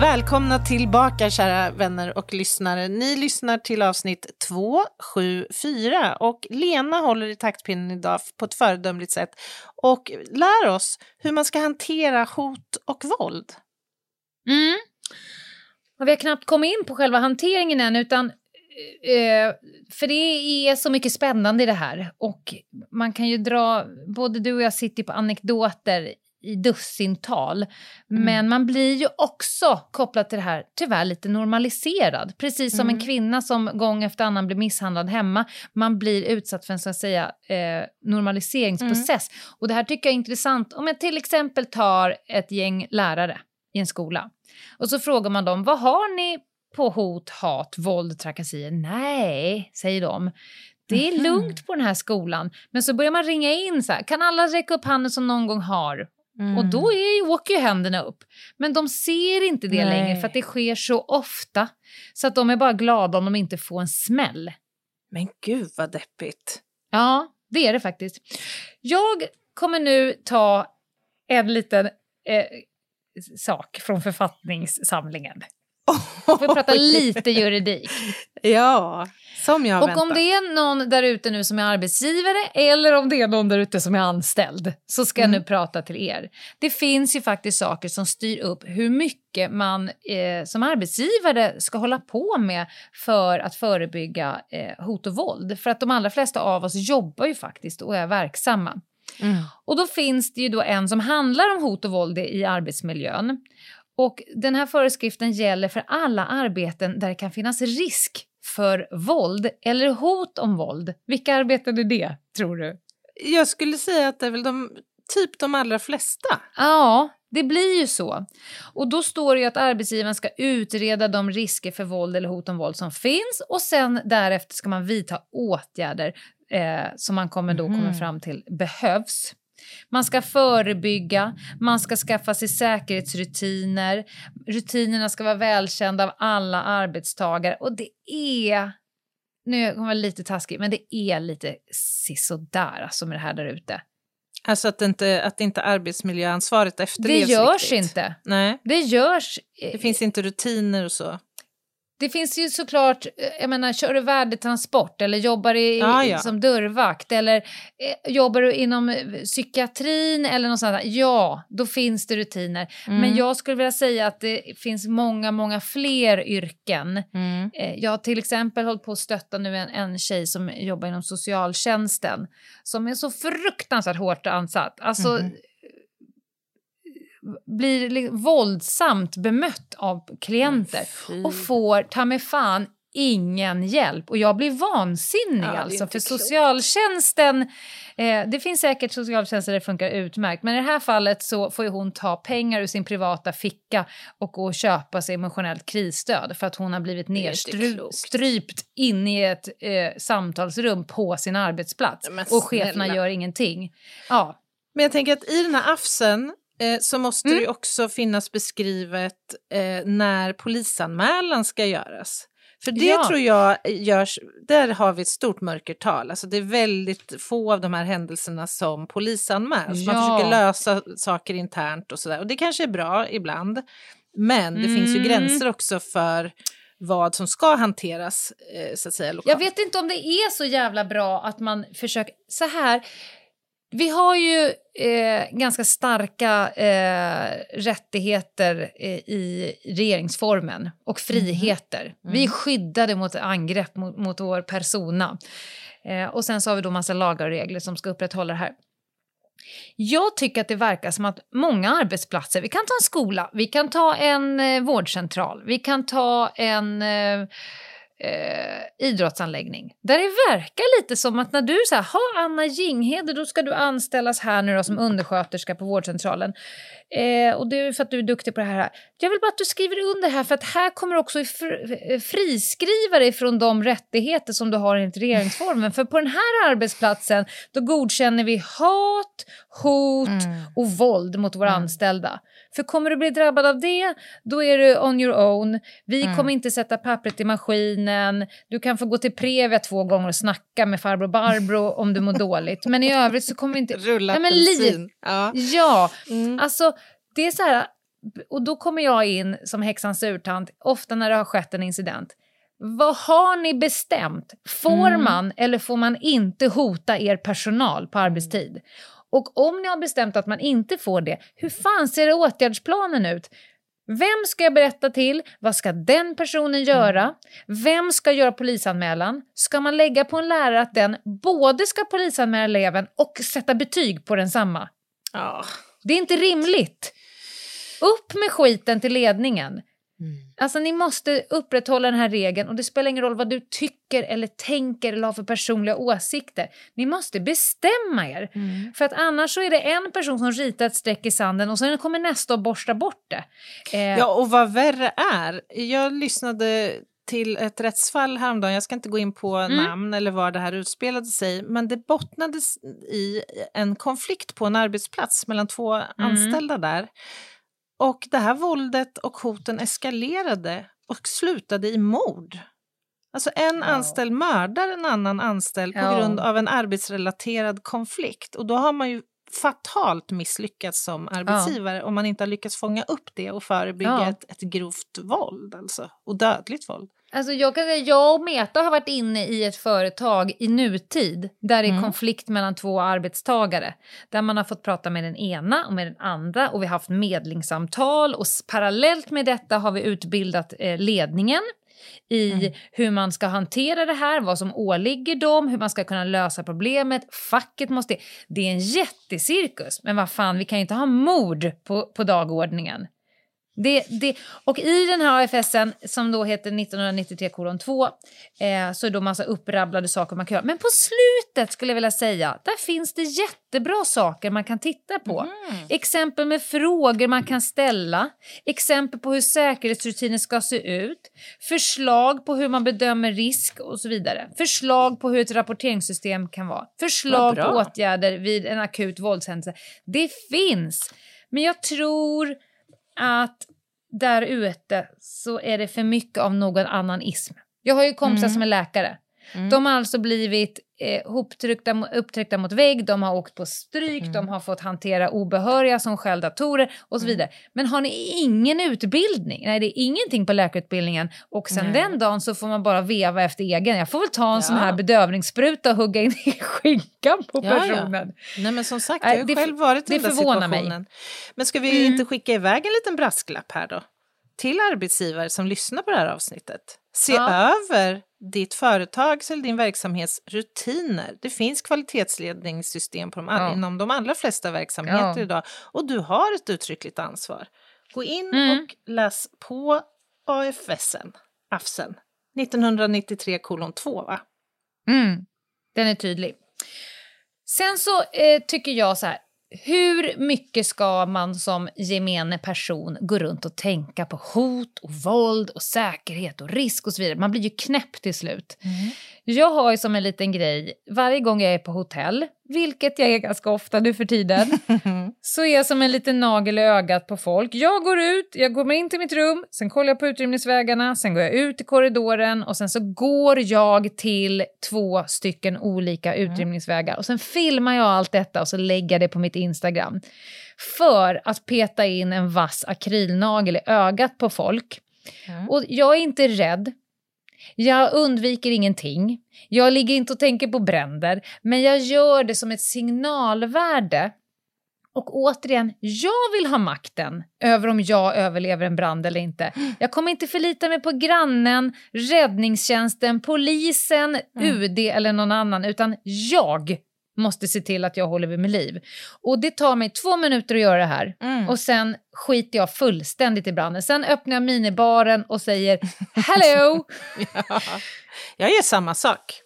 Välkomna tillbaka kära vänner och lyssnare. Ni lyssnar till avsnitt 274 och Lena håller i taktpinnen idag på ett föredömligt sätt och lär oss hur man ska hantera hot och våld. Mm. Och vi har knappt kommit in på själva hanteringen än, utan eh, eh för det är så mycket spännande i det här. Och man kan ju dra, både du och jag sitter på anekdoter i dussintal. Mm. Men man blir ju också kopplat till det här tyvärr lite normaliserad. Precis som mm. en kvinna som gång efter annan blir misshandlad hemma. Man blir utsatt för en så att säga eh, normaliseringsprocess. Mm. Och det här tycker jag är intressant. Om jag till exempel tar ett gäng lärare i en skola. Och så frågar man dem, vad har ni på hot, hat, våld, trakasserier? Nej, säger de. Det är lugnt på den här skolan. Men så börjar man ringa in så här, kan alla räcka upp handen som någon gång har? Mm. Och då är, åker ju händerna upp. Men de ser inte det Nej. längre för att det sker så ofta. Så att de är bara glada om de inte får en smäll. Men gud vad deppigt. Ja, det är det faktiskt. Jag kommer nu ta en liten eh, sak från författningssamlingen. Oh, vi prata lite juridik. Ja, som jag Och väntat. om det är någon där ute nu som är arbetsgivare eller om det är någon där ute som är anställd så ska mm. jag nu prata till er. Det finns ju faktiskt saker som styr upp hur mycket man eh, som arbetsgivare ska hålla på med för att förebygga eh, hot och våld. För att de allra flesta av oss jobbar ju faktiskt och är verksamma. Mm. Och då finns det ju då en som handlar om hot och våld i arbetsmiljön. Och den här föreskriften gäller för alla arbeten där det kan finnas risk för våld eller hot om våld. Vilka arbeten är det, tror du? Jag skulle säga att det är väl de, typ de allra flesta. Ja, det blir ju så. Och då står det ju att arbetsgivaren ska utreda de risker för våld eller hot om våld som finns och sen därefter ska man vidta åtgärder eh, som man kommer då mm. kommer fram till behövs. Man ska förebygga, man ska skaffa sig säkerhetsrutiner. Rutinerna ska vara välkända av alla arbetstagare och det är nu kommer jag lite taskig, men det är lite sisådär alltså med det här där ute. Alltså att inte, att inte arbetsmiljöansvaret efterlevs Det görs riktigt. inte. Nej. Det görs. Det finns inte rutiner och så. Det finns ju såklart, eh, jag menar, kör du värdetransport eller jobbar i, ja, ja. som dörrvakt eller eh, jobbar du inom eh, psykiatrin eller något sånt ja, då finns det rutiner. Mm. Men jag skulle vilja säga att det finns många, många fler yrken. Mm. Eh, jag har till exempel hållit på att stötta nu en, en tjej som jobbar inom socialtjänsten som är så fruktansvärt hårt ansatt. Alltså, mm blir våldsamt bemött av klienter och får ta mig fan ingen hjälp. Och jag blir vansinnig ja, alltså. För klokt. socialtjänsten, eh, det finns säkert socialtjänster där det funkar utmärkt. Men i det här fallet så får hon ta pengar ur sin privata ficka och gå och köpa sig emotionellt krisstöd för att hon har blivit nedstrypt in i ett eh, samtalsrum på sin arbetsplats. och cheferna gör ingenting. Ja. Men jag tänker att i den här afsen eh, så måste mm. det också finnas beskrivet eh, när polisanmälan ska göras. För det ja. tror jag görs, där har vi ett stort mörkertal. Alltså det är väldigt få av de här händelserna som polisanmäls. Ja. Man försöker lösa saker internt och sådär. Och det kanske är bra ibland. Men det mm. finns ju mm. gränser också för vad som ska hanteras eh, så att säga lokalt. Jag vet inte om det är så jävla bra att man försöker... Så här, vi har ju eh, ganska starka eh, rättigheter eh, i regeringsformen och friheter. Mm. Mm. Vi är skyddade mot angrepp mot, mot vår persona. Eh, och sen så har vi då massa lagar och regler som ska upprätthålla det här. Jag tycker att det verkar som att många arbetsplatser, vi kan ta en skola, vi kan ta en eh, vårdcentral, vi kan ta en eh, eh, idrottsanläggning. Där det verkar lite som att när du säger ha Anna Jingheder, då ska du anställas här nu då som undersköterska på vårdcentralen. Eh, och det är för att du är duktig på det här. Jag vill bara att du skriver under här för att här kommer också fr friskriva dig från de rättigheter som du har enligt regeringsformen. för på den här arbetsplatsen då godkänner vi hat, hot mm. och våld mot våra mm. anställda. För kommer du bli drabbad av det, då är du on your own. Vi mm. kommer inte sätta pappret i maskinen. Du kan få gå till Previa två gånger och snacka med farbror Barbro om du mår dåligt. Men i övrigt så kommer vi inte... Rulla ja, men li... Ja, ja. Mm. alltså det är så här... Och då kommer jag in som häxans surtant, ofta när det har skett en incident. Vad har ni bestämt? Får mm. man eller får man inte hota er personal på arbetstid? Och om ni har bestämt att man inte får det, hur fan ser åtgärdsplanen ut? Vem ska jag berätta till? Vad ska den personen göra? Vem ska göra polisanmälan? Ska man lägga på en lärare att den både ska polisanmäla eleven och sätta betyg på densamma? Ja. Det är inte rimligt. Upp med skiten till ledningen. Mm. Alltså ni måste upprätthålla den här regeln och det spelar ingen roll vad du tycker eller tänker eller har för personliga åsikter. Ni måste bestämma er. Mm. För att annars så är det en person som ritar ett streck i sanden och sen kommer nästa och borsta bort det. Eh. Ja och vad värre är, jag lyssnade till ett rättsfall häromdagen, jag ska inte gå in på mm. namn eller var det här utspelade sig, men det bottnades i en konflikt på en arbetsplats mellan två mm. anställda där och det här våldet och hoten eskalerade och slutade i mord. Alltså en ja. anställd mördar en annan anställd på ja. grund av en arbetsrelaterad konflikt. Och då har man ju fatalt misslyckats som arbetsgivare ja. om man inte har lyckats fånga upp det och förebygga ett, ett grovt våld alltså, och dödligt våld. Alltså jag, kan säga, jag och Meta har varit inne i ett företag i nutid där det är mm. konflikt mellan två arbetstagare. Där man har fått prata med den ena och med den andra och vi har haft medlingssamtal och parallellt med detta har vi utbildat eh, ledningen i mm. hur man ska hantera det här, vad som åligger dem, hur man ska kunna lösa problemet. Facket måste... Det är en jättecirkus, men vad fan, vi kan ju inte ha mord på, på dagordningen. Det, det, och i den här AFSen som då heter 1993 2 eh, så är det massa upprabblade saker man kan göra. Men på slutet skulle jag vilja säga, där finns det jättebra saker man kan titta på. Mm. Exempel med frågor man kan ställa, exempel på hur säkerhetsrutiner ska se ut, förslag på hur man bedömer risk och så vidare. Förslag på hur ett rapporteringssystem kan vara, förslag på åtgärder vid en akut våldshändelse. Det finns, men jag tror att där ute så är det för mycket av någon annan ism. Jag har ju kompisar mm. som är läkare. Mm. De har alltså blivit eh, hoptryckta, upptryckta mot vägg, de har åkt på stryk, mm. de har fått hantera obehöriga som stjäl datorer och så mm. vidare. Men har ni ingen utbildning? Nej, det är ingenting på läkarutbildningen och sen Nej. den dagen så får man bara veva efter egen. Jag får väl ta en ja. sån här bedövningsspruta och hugga in i skinkan på ja, personen. Ja. Nej, men som sagt, jag har det, själv varit i den situationen. Mig. Men ska vi mm. inte skicka iväg en liten brasklapp här då? Till arbetsgivare som lyssnar på det här avsnittet. Se över ditt företags eller din verksamhets rutiner. Det finns kvalitetsledningssystem på de, ja. inom de allra flesta verksamheter ja. idag och du har ett uttryckligt ansvar. Gå in mm. och läs på AFSen, AFSen 1993 kolon 2 va? Mm. Den är tydlig. Sen så eh, tycker jag så här, hur mycket ska man som gemene person gå runt och tänka på hot och våld och säkerhet och risk och så vidare? Man blir ju knäpp till slut. Mm. Jag har ju som en liten grej, varje gång jag är på hotell, vilket jag är ganska ofta nu för tiden, så är jag som en liten nagel i ögat på folk. Jag går ut, jag går in till mitt rum, sen kollar jag på utrymningsvägarna, sen går jag ut i korridoren och sen så går jag till två stycken olika mm. utrymningsvägar och sen filmar jag allt detta och så lägger jag det på mitt Instagram. För att peta in en vass akrylnagel i ögat på folk. Mm. Och jag är inte rädd jag undviker ingenting. Jag ligger inte och tänker på bränder, men jag gör det som ett signalvärde. Och återigen, jag vill ha makten över om jag överlever en brand eller inte. Jag kommer inte förlita mig på grannen, räddningstjänsten, polisen, mm. UD eller någon annan, utan jag måste se till att jag håller vid med liv. Och det tar mig två minuter att göra det här. Mm. Och sen skiter jag fullständigt i branden. Sen öppnar jag minibaren och säger hello. Ja, jag gör samma sak.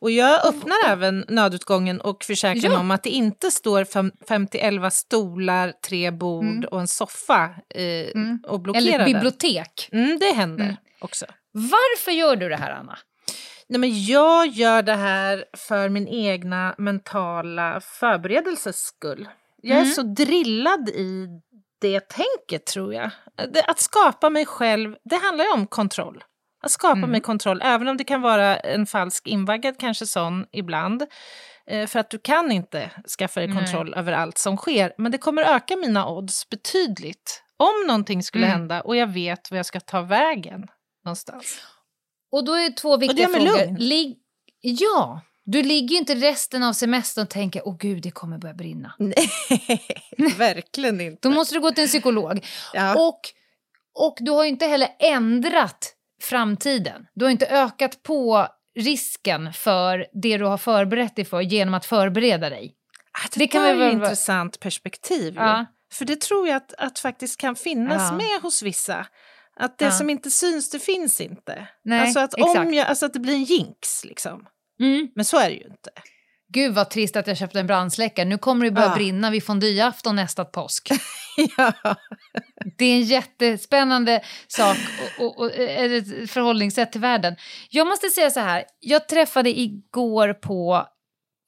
Och jag öppnar även nödutgången och försäkrar Ja. om att det inte står fem, 51 stolar, tre bord Mm. och en soffa eh, Mm. och blockerar Eller ett den. bibliotek. Mm, det händer Mm. också. Varför gör du det här, Anna? Nej, men jag gör det här för min egna mentala förberedelses skull. Jag är Mm. så drillad i det tänket, tror jag. Det, att skapa mig själv, det handlar ju om kontroll. Att skapa Mm. mig kontroll, även om det kan vara en falsk invaggad kanske sån ibland. Eh, för att du kan inte skaffa dig Nej. kontroll över allt som sker. Men det kommer öka mina odds betydligt. Om någonting skulle Mm. hända och jag vet var jag ska ta vägen någonstans. Och då är två viktiga frågor. Lig- ja, du ligger ju inte resten av semestern och tänker åh gud, det kommer börja brinna. Nej, verkligen inte. Då måste du gå till en psykolog. Ja. Och, och du har ju inte heller ändrat framtiden. Du har inte ökat på risken för det du har förberett dig för genom att förbereda dig. Ah, det, det kan väl- ett intressant perspektiv. Ja. För det tror jag att, att faktiskt kan finnas Ja. med hos vissa. Att det Ja. som inte syns, det finns inte. Nej, alltså, att exakt. om jag, alltså att det blir en jinx, liksom. Mm. Men så är det ju inte. Gud vad trist att jag köpte en brandsläckare. Nu kommer det börja Ja. brinna vid fondyeafton nästa påsk. ja. Det är en jättespännande sak och, och, och ett förhållningssätt till världen. Jag måste säga så här, jag träffade igår på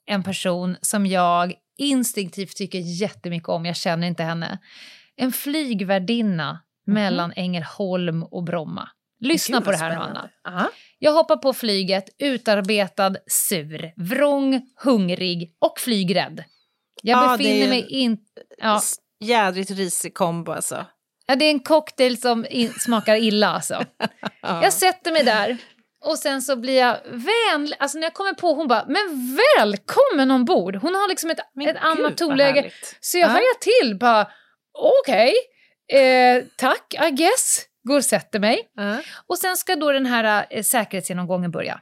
en person som jag instinktivt tycker jättemycket om, jag känner inte henne. En flygvärdinna mellan Ängelholm och Bromma. Lyssna Gud, på det här nu. Anna. Ja. Jag hoppar på flyget, utarbetad, sur, vrång, hungrig och flygrädd. Jag Ja, befinner mig inte... Ja, Jädrigt risig kombo alltså. Ja, det är en cocktail som smakar illa alltså. Ja. Jag sätter mig där och sen så blir jag vänlig. Alltså när jag kommer på, hon bara, men välkommen ombord. Hon har liksom ett, Men ett gud, annat tonläge. Så jag Ja. hajar till, bara okej, eh, tack, I guess. Går och sätter mig. Ja. Och sen ska då den här eh, säkerhetsgenomgången börja.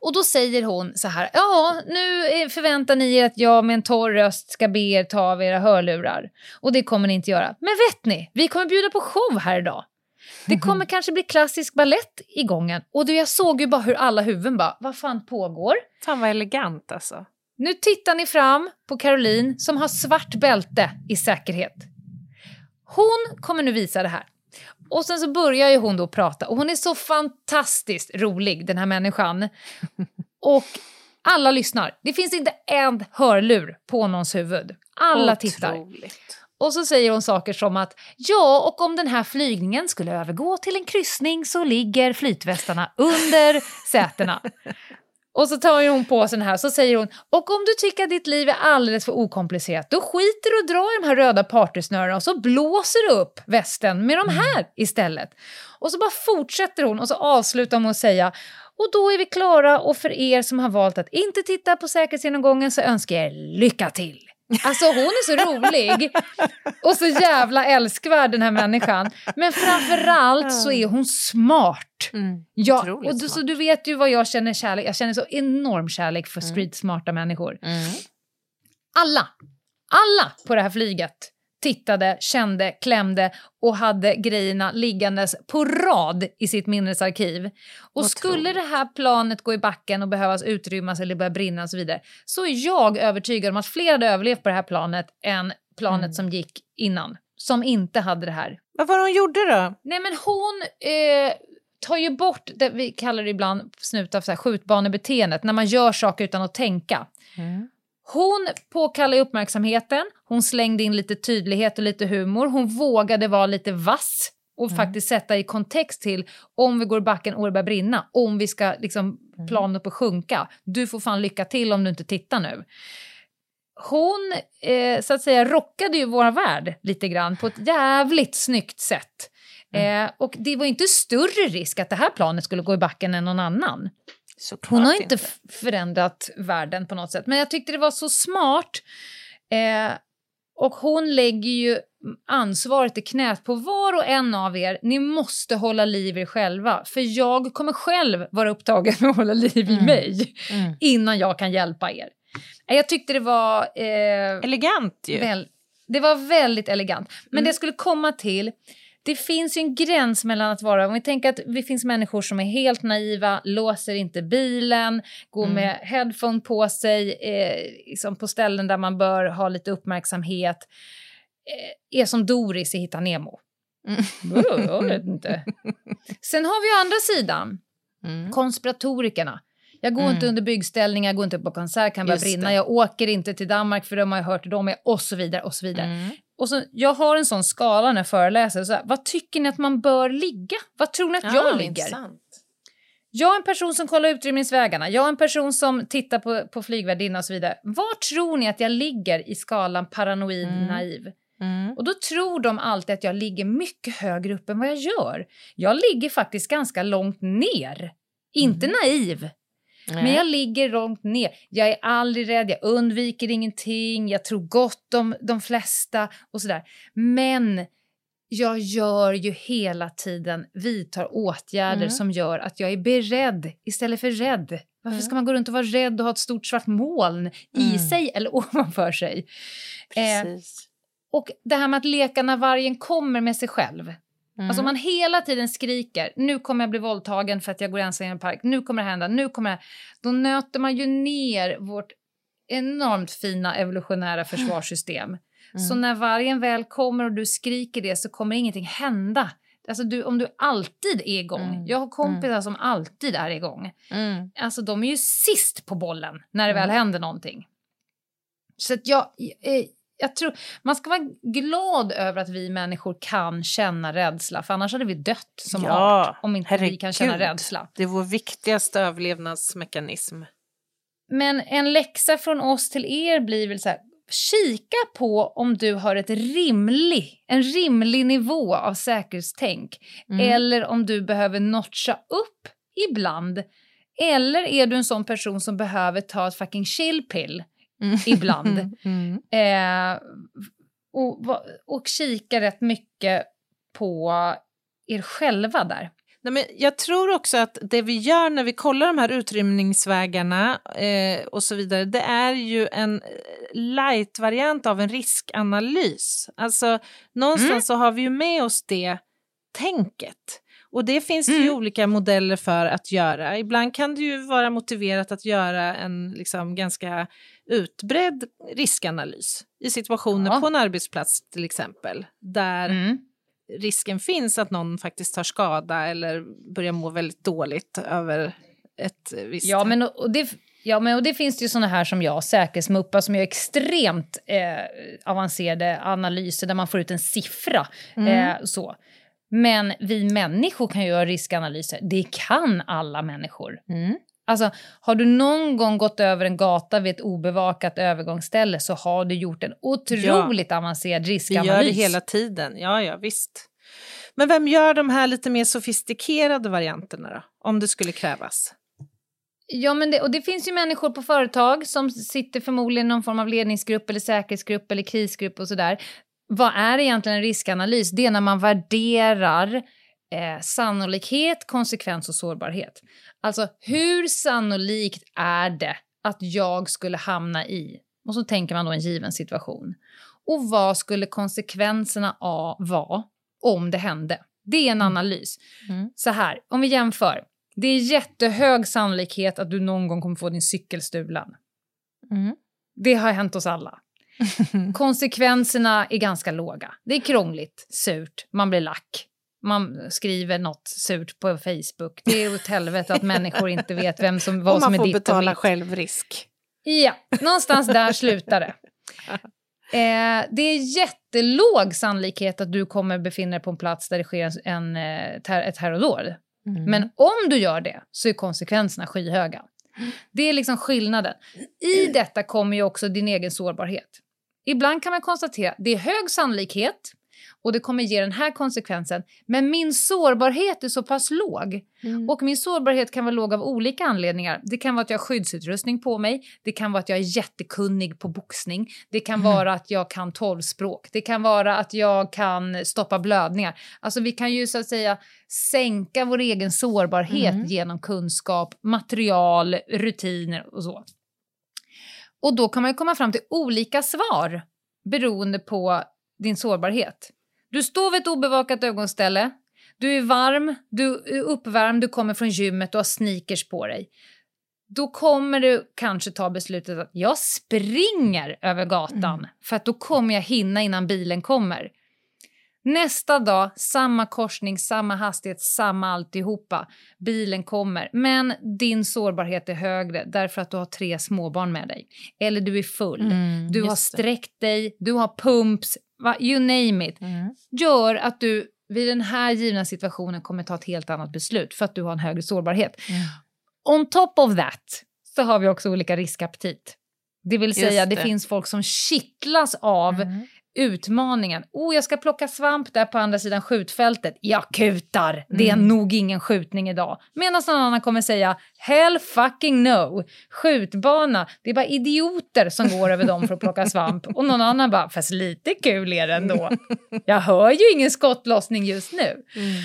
Och då säger hon så här, ja, nu eh, förväntar ni er att jag med en torr röst ska be er ta av era hörlurar. Och det kommer ni inte göra. Men vet ni, vi kommer bjuda på show här idag. Det kommer kanske bli klassisk ballett i gången. Och då jag såg ju bara hur alla huvuden bara, vad fan pågår? Fan vad elegant alltså. Nu tittar ni fram på Caroline som har svart bälte i säkerhet. Hon kommer nu visa det här. Och sen så börjar ju hon då prata och hon är så fantastiskt rolig den här människan. Och alla lyssnar. Det finns inte en hörlur på någons huvud. Alla tittar. Otroligt. Och så säger hon saker som att ja, och om den här flygningen skulle övergå till en kryssning så ligger flytvästarna under sätena. Och så tar ju hon på sig den här så säger hon och om du tycker att ditt liv är alldeles för okomplicerat då skiter du och drar i de här röda partysnörena och så blåser du upp västen med de här istället. Och så bara fortsätter hon och så avslutar hon med att säga och då är vi klara och för er som har valt att inte titta på säkerhetsgenomgången så önskar jag er lycka till. Alltså hon är så rolig och så jävla älskvärd den här människan. Men framförallt så är hon smart. Mm. Ja, och du, så du vet ju vad jag känner kärlek. Jag känner så enorm kärlek för streetsmarta människor. Mm. Alla, alla på det här flyget tittade, kände, klämde och hade grejerna liggandes på rad i sitt minnesarkiv. Och Otroligt. skulle det här planet gå i backen och behövas utrymmas eller börja brinna och så vidare så är jag övertygad om att fler hade överlevt på det här planet än planet Mm. som gick innan. Som inte hade det här. Vad var det hon gjorde då? Nej men hon eh, tar ju bort det vi kallar det ibland på snut av så här skjutbanebeteendet, när man gör saker utan att tänka. Hon påkallar uppmärksamheten, hon slängde in lite tydlighet och lite humor, hon vågade vara lite vass och faktiskt sätta i kontext till om vi går i backen och det börjar brinna, om vi ska liksom planet på sjunka. Du får fan lycka till om du inte tittar nu. Hon eh, så att säga rockade ju vår värld lite grann på ett jävligt snyggt sätt. Eh, och det var inte större risk att det här planet skulle gå i backen än någon annan. Såklart Hon har inte f- förändrat världen på något sätt. Men jag tyckte det var så smart. Eh, och hon lägger ju ansvaret i knät på var och en av er. Ni måste hålla liv i er själva. För jag kommer själv vara upptagen med att hålla liv i mig Mm. innan jag kan hjälpa er. Jag tyckte det var... Eh, Elegant ju. väl, det var väldigt elegant. Men Mm. det jag skulle komma till, det finns ju en gräns mellan att vara... Om vi tänker att det finns människor som är helt naiva, låser inte bilen, går Mm. med headphone på sig eh, liksom på ställen där man bör ha lite uppmärksamhet. Eh, är som Doris i Hitta Nemo. Mm. Jag vet inte. Sen har vi ju andra sidan, Mm. konspiratorikerna. Jag går Mm. inte under byggställningar, jag går inte på konsert, kan börja brinna, det. jag åker inte till Danmark för de har jag hört de är och så vidare och så vidare. Mm. Och så, jag har en sån skala när jag föreläser. Så här, vad tycker ni att man bör ligga? Vad tror ni att jag Ah, ligger? intressant. Jag är en person som kollar utrymningsvägarna. Jag är en person som tittar på, på flygvärdinna och så vidare. Var tror ni att jag ligger i skalan paranoid Mm. naiv? Mm. Och då tror de alltid att jag ligger mycket högre upp än vad jag gör. Jag ligger faktiskt ganska långt ner. Inte naiv, men jag ligger långt ner. Jag är aldrig rädd, jag undviker ingenting, jag tror gott om de flesta och sådär. Men jag gör ju hela tiden, vidtar åtgärder Mm. som gör att jag är beredd istället för rädd. Varför ska man gå runt och vara rädd och ha ett stort svart moln i Mm. sig eller ovanför sig? Eh, Precis. och det här med att leka när vargen kommer med sig själv. Mm. Alltså om man hela tiden skriker nu kommer jag bli våldtagen för att jag går ensam i en park, nu kommer det hända, nu kommer det Då nöter man ju ner vårt enormt fina evolutionära försvarssystem. Så Mm. när vargen väl kommer och du skriker det så kommer ingenting hända. Alltså du, om du alltid är igång. Mm. Jag har kompisar som alltid är igång. Mm. Alltså de är ju sist på bollen när det Mm. väl händer någonting. Så att jag, eh, jag tror, man ska vara glad över att vi människor kan känna rädsla, för annars hade vi dött som Ja, art om inte vi kan känna herregud. rädsla. Det är vår viktigaste överlevnadsmekanism. Men en läxa från oss till er blir väl så här, kika på om du har ett rimlig, en rimlig nivå av säkerhetstänk. Mm. Eller om du behöver notcha upp ibland. Eller är du en sån person som behöver ta ett fucking chillpill Mm. ibland. Mm. Eh, och, och kika rätt mycket på er själva där. Nej, men jag tror också att det vi gör när vi kollar de här utrymningsvägarna eh, och så vidare, det är ju en eh, light-variant av en riskanalys. Alltså någonstans Mm. så har vi ju med oss det tänket. Och det finns det ju Mm. olika modeller för att göra. Ibland kan det ju vara motiverat att göra en liksom ganska utbredd riskanalys i situationer Ja. på en arbetsplats till exempel, där Mm. risken finns att någon faktiskt tar skada eller börjar må väldigt dåligt över ett visst... Ja, men, och det, ja, men och det finns det ju såna här som jag, säkerhetsmuppar, som gör extremt eh, avancerade analyser där man får ut en siffra. Mm. Eh, så. Men vi människor kan göra riskanalyser. Det kan alla människor. Mm. Alltså, har du någon gång gått över en gata vid ett obevakat övergångsställe så har du gjort en otroligt avancerad Vi riskanalys. gör det hela tiden, ja ja visst. Men vem gör de här lite mer sofistikerade varianterna då? Om det skulle krävas? Ja, men det, och det finns ju människor på företag som sitter förmodligen i någon form av ledningsgrupp eller säkerhetsgrupp eller krisgrupp och sådär. Vad är egentligen en riskanalys? Det är när man värderar eh, sannolikhet, konsekvens och sårbarhet. Alltså hur sannolikt är det att jag skulle hamna i, och så tänker man då en given situation. Och vad skulle konsekvenserna av vara om det hände? Det är en analys. Mm. Så här, om vi jämför. Det är jättehög sannolikhet att du någon gång kommer få din cykel stulen. Mm. Det har hänt oss alla. Konsekvenserna är ganska låga. Det är krångligt, surt, man blir lack. Man skriver något surt på Facebook. Det är åt helvete att människor inte vet vem som, vad som man är får ditt och betala mitt. självrisk. Ja, någonstans där slutar det. Eh, det är jättelåg sannolikhet att du kommer befinna dig på en plats där det sker en, eh, ter- ett terrordåd. Mm. Men om du gör det så är konsekvenserna skyhöga. Det är liksom skillnaden. I detta kommer ju också din egen sårbarhet. Ibland kan man konstatera att det är hög sannolikhet och det kommer ge den här konsekvensen. Men min sårbarhet är så pass låg. Mm. Och min sårbarhet kan vara låg av olika anledningar. Det kan vara att jag har skyddsutrustning på mig. Det kan vara att jag är jättekunnig på boxning. Det kan vara att jag kan tolvspråk. Det kan vara att jag kan stoppa blödningar. Alltså vi kan ju så att säga sänka vår egen sårbarhet Mm. genom kunskap, material, rutiner och så. Och då kan man ju komma fram till olika svar beroende på din sårbarhet. Du står vid ett obevakat ögonställe, du är varm, du är uppvärmd, du kommer från gymmet, du har sneakers på dig. Då kommer du kanske ta beslutet att jag springer över gatan mm. för att då kommer jag hinna innan bilen kommer. Nästa dag, samma korsning, samma hastighet, samma alltihopa. Bilen kommer, men din sårbarhet är högre därför att du har tre småbarn med dig. Eller du är full, mm, du har sträckt dig, du har pumps, you name it. Mm. Gör att du vid den här givna situationen kommer ta ett helt annat beslut för att du har en högre sårbarhet. Mm. On top of that så har vi också olika riskaptit. Det vill säga det. det. finns folk som kittlas av mm utmaningen. Oh, jag ska plocka svamp där på andra sidan skjutfältet. Jag kutar, det är mm. nog ingen skjutning idag. Medan någon annan kommer säga hell fucking no. Skjutbana, det är bara idioter som går över dem för att plocka svamp. Och någon annan bara, fast lite kul är det ändå. Jag hör ju ingen skottlossning just nu. Mm.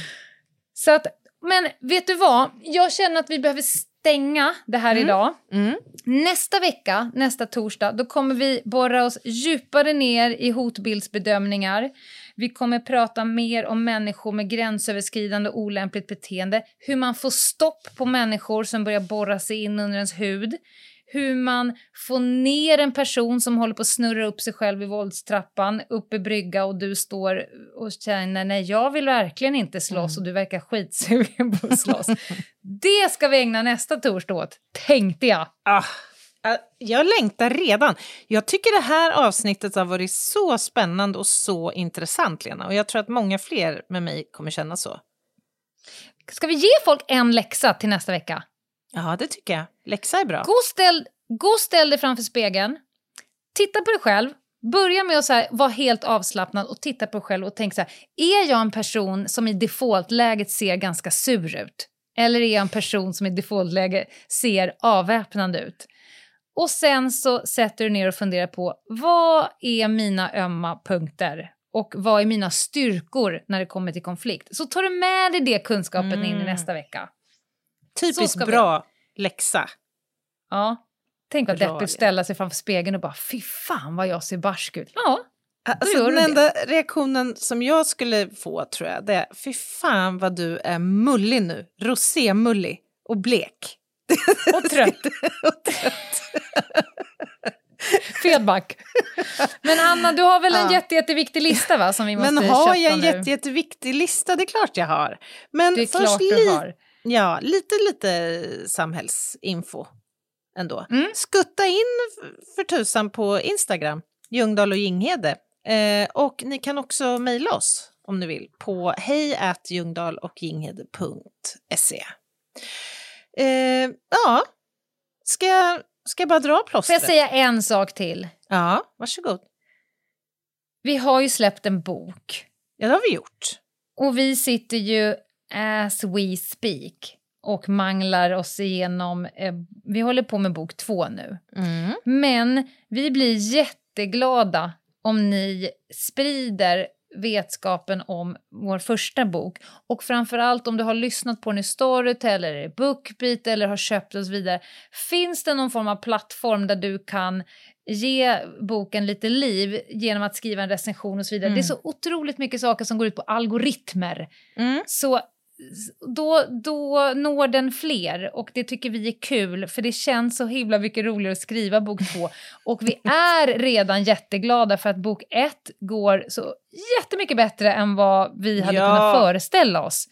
Så att, men vet du vad? Jag känner att vi behöver stänga det här mm. idag. Mm. Nästa vecka, nästa torsdag, då kommer vi borra oss djupare ner i hotbildsbedömningar. Vi kommer prata mer om människor med gränsöverskridande olämpligt beteende, hur man får stopp på människor som börjar borra sig in under ens hud, hur man får ner en person som håller på att snurra upp sig själv i våldstrappan, upp i brygga och du står och känner nej jag vill verkligen inte slåss mm. och du verkar skitsugen på att slåss. det ska vi ägna nästa torsdag åt, tänkte jag. Ah. Jag längtar redan. Jag tycker det här avsnittet har varit så spännande och så intressant, Lena. Och jag tror att många fler med mig kommer känna så. Ska vi ge folk en läxa till nästa vecka? Ja, det tycker jag. Läxa är bra. Gå och ställ, gå och ställ dig framför spegeln. Titta på dig själv. Börja med att så här, vara helt avslappnad och titta på dig själv och tänk så här, är jag en person som i defaultläget ser ganska sur ut? Eller är jag en person som i defaultläge ser avväpnande ut? Och sen så sätter du ner och funderar på vad är mina ömma punkter och vad är mina styrkor när det kommer till konflikt? Så tar du med dig det kunskapen mm. in i mm. nästa vecka. Typiskt bra vi... läxa. Ja. Tänk vad deppigt att ställa sig framför spegeln och bara fy fan vad jag ser barsk ut. Ja, Alltså, den enda reaktionen som jag skulle få tror jag det är fy fan vad du är mullig nu, rosémullig och blek. Och trött. och trött. Fedback. Men Anna, du har väl en ja. jätte, jätteviktig lista va? Som vi måste Men har jag en jätte, jätteviktig lista? Det är klart jag har. Men det är klart du har. Ja, lite, lite samhällsinfo ändå. Mm. Skutta in för tusan på Instagram, Ljungdahl och Ginghede. Eh, och ni kan också mejla oss om ni vill på hej och ginghede.se. Eh, ja, ska jag, ska jag bara dra plåstret? Får jag säga en sak till? Ja, varsågod. Vi har ju släppt en bok. Ja, det har vi gjort. Och vi sitter ju as we speak och manglar oss igenom... Eh, vi håller på med bok två nu. Mm. Men vi blir jätteglada om ni sprider vetskapen om vår första bok. Och framförallt om du har lyssnat på den i Storytel eller Bookbeat eller har köpt och så vidare. Finns det någon form av plattform där du kan ge boken lite liv genom att skriva en recension och så vidare. Mm. Det är så otroligt mycket saker som går ut på algoritmer. Mm. Så då, då når den fler och det tycker vi är kul för det känns så himla mycket roligare att skriva bok två. Och vi är redan jätteglada för att bok ett går så jättemycket bättre än vad vi hade ja. kunnat föreställa oss.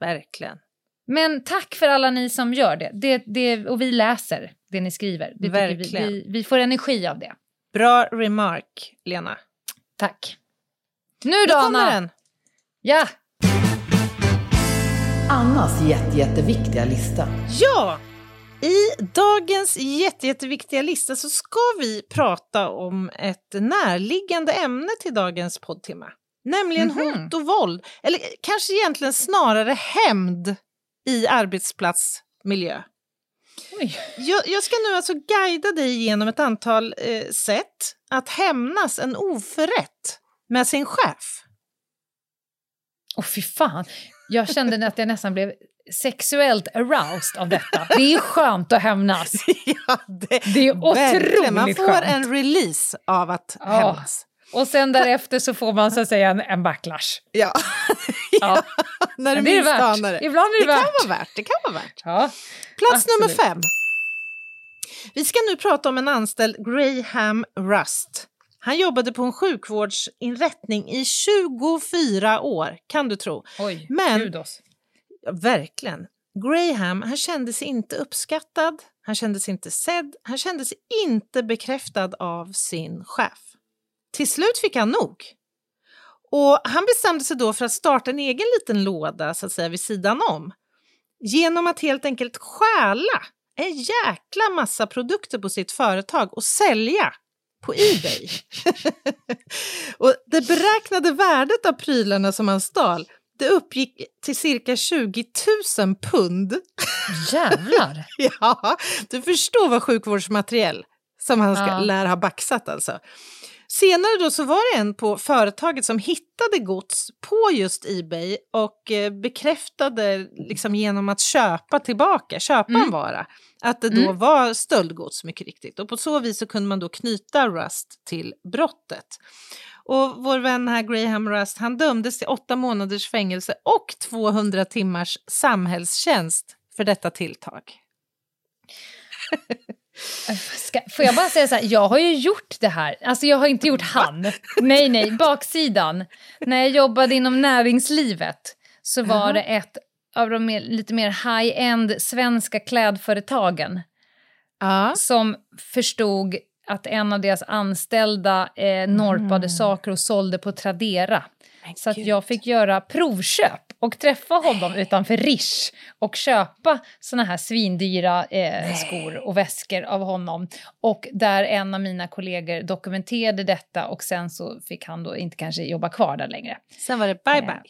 Verkligen. Men tack för alla ni som gör det. det, det och vi läser det ni skriver. Det Verkligen. Vi, vi, vi får energi av det. Bra remark, Lena. Tack. Nu då, Anna! Den. Ja! Annas jätte, jätteviktiga lista. Ja! I dagens jätte, jätteviktiga lista så ska vi prata om ett närliggande ämne till dagens poddtema. Nämligen mm -hmm. hot och våld, eller kanske egentligen snarare hämnd i arbetsplatsmiljö. Jag, jag, ska nu alltså guida dig genom ett antal eh, sätt att hämnas en oförrätt med sin chef. Åh oh, fy fan, jag kände att jag nästan blev sexuellt aroused av detta. Det är skönt att hämnas. ja, det, Det är verkligen. Man otroligt får skönt. en release av att Ja. hämnas. Och sen därefter så får man så att säga en, en backlash. Ja. Ja. När du det minst anar det. Ibland är det, Det kan vara värt. Det kan vara värt. Ja. Plats nummer Absolut. fem. Vi ska nu prata om en anställd Graham Rust. Han jobbade på en sjukvårdsinrättning i 24 år, kan du tro. Oj, Men- gud oss. Ja, verkligen. Graham, han kände sig inte uppskattad, han kände sig inte sedd, han kände sig inte bekräftad av sin chef. Till slut fick han nog. Och han bestämde sig då för att starta en egen liten låda så att säga vid sidan om. Genom att helt enkelt stjäla en jäkla massa produkter på sitt företag och sälja på Ebay. och det beräknade värdet av prylarna som han stal det uppgick till cirka 20 000 pund. Jävlar! Ja, du förstår vad sjukvårdsmateriel som han ska, Ja. lär ha baxat alltså. Senare då så var det en på företaget som hittade gods på just Ebay och eh, bekräftade liksom genom att köpa tillbaka, köpa en Mm. vara, att det då Mm. var stöldgods mycket riktigt. Och på så vis så kunde man då knyta Rust till brottet. Och vår vän här Graham Rust, han dömdes till åtta månaders fängelse och 200 timmars samhällstjänst för detta tilltag. Ska, får jag bara säga så här, jag har ju gjort det här. Alltså jag har inte gjort han. Nej, nej, baksidan. När jag jobbade inom näringslivet så var det ett av de mer, lite mer high-end svenska klädföretagen Ja. som förstod att en av deras anställda eh, norpade saker och sålde på Tradera. Så att jag fick göra provköp och träffa honom utanför Rish och köpa såna här svindyra eh, skor och väskor av honom. Och där en av mina kollegor dokumenterade detta och sen så fick han då inte kanske jobba kvar där längre. Sen var det bye Eh, bye.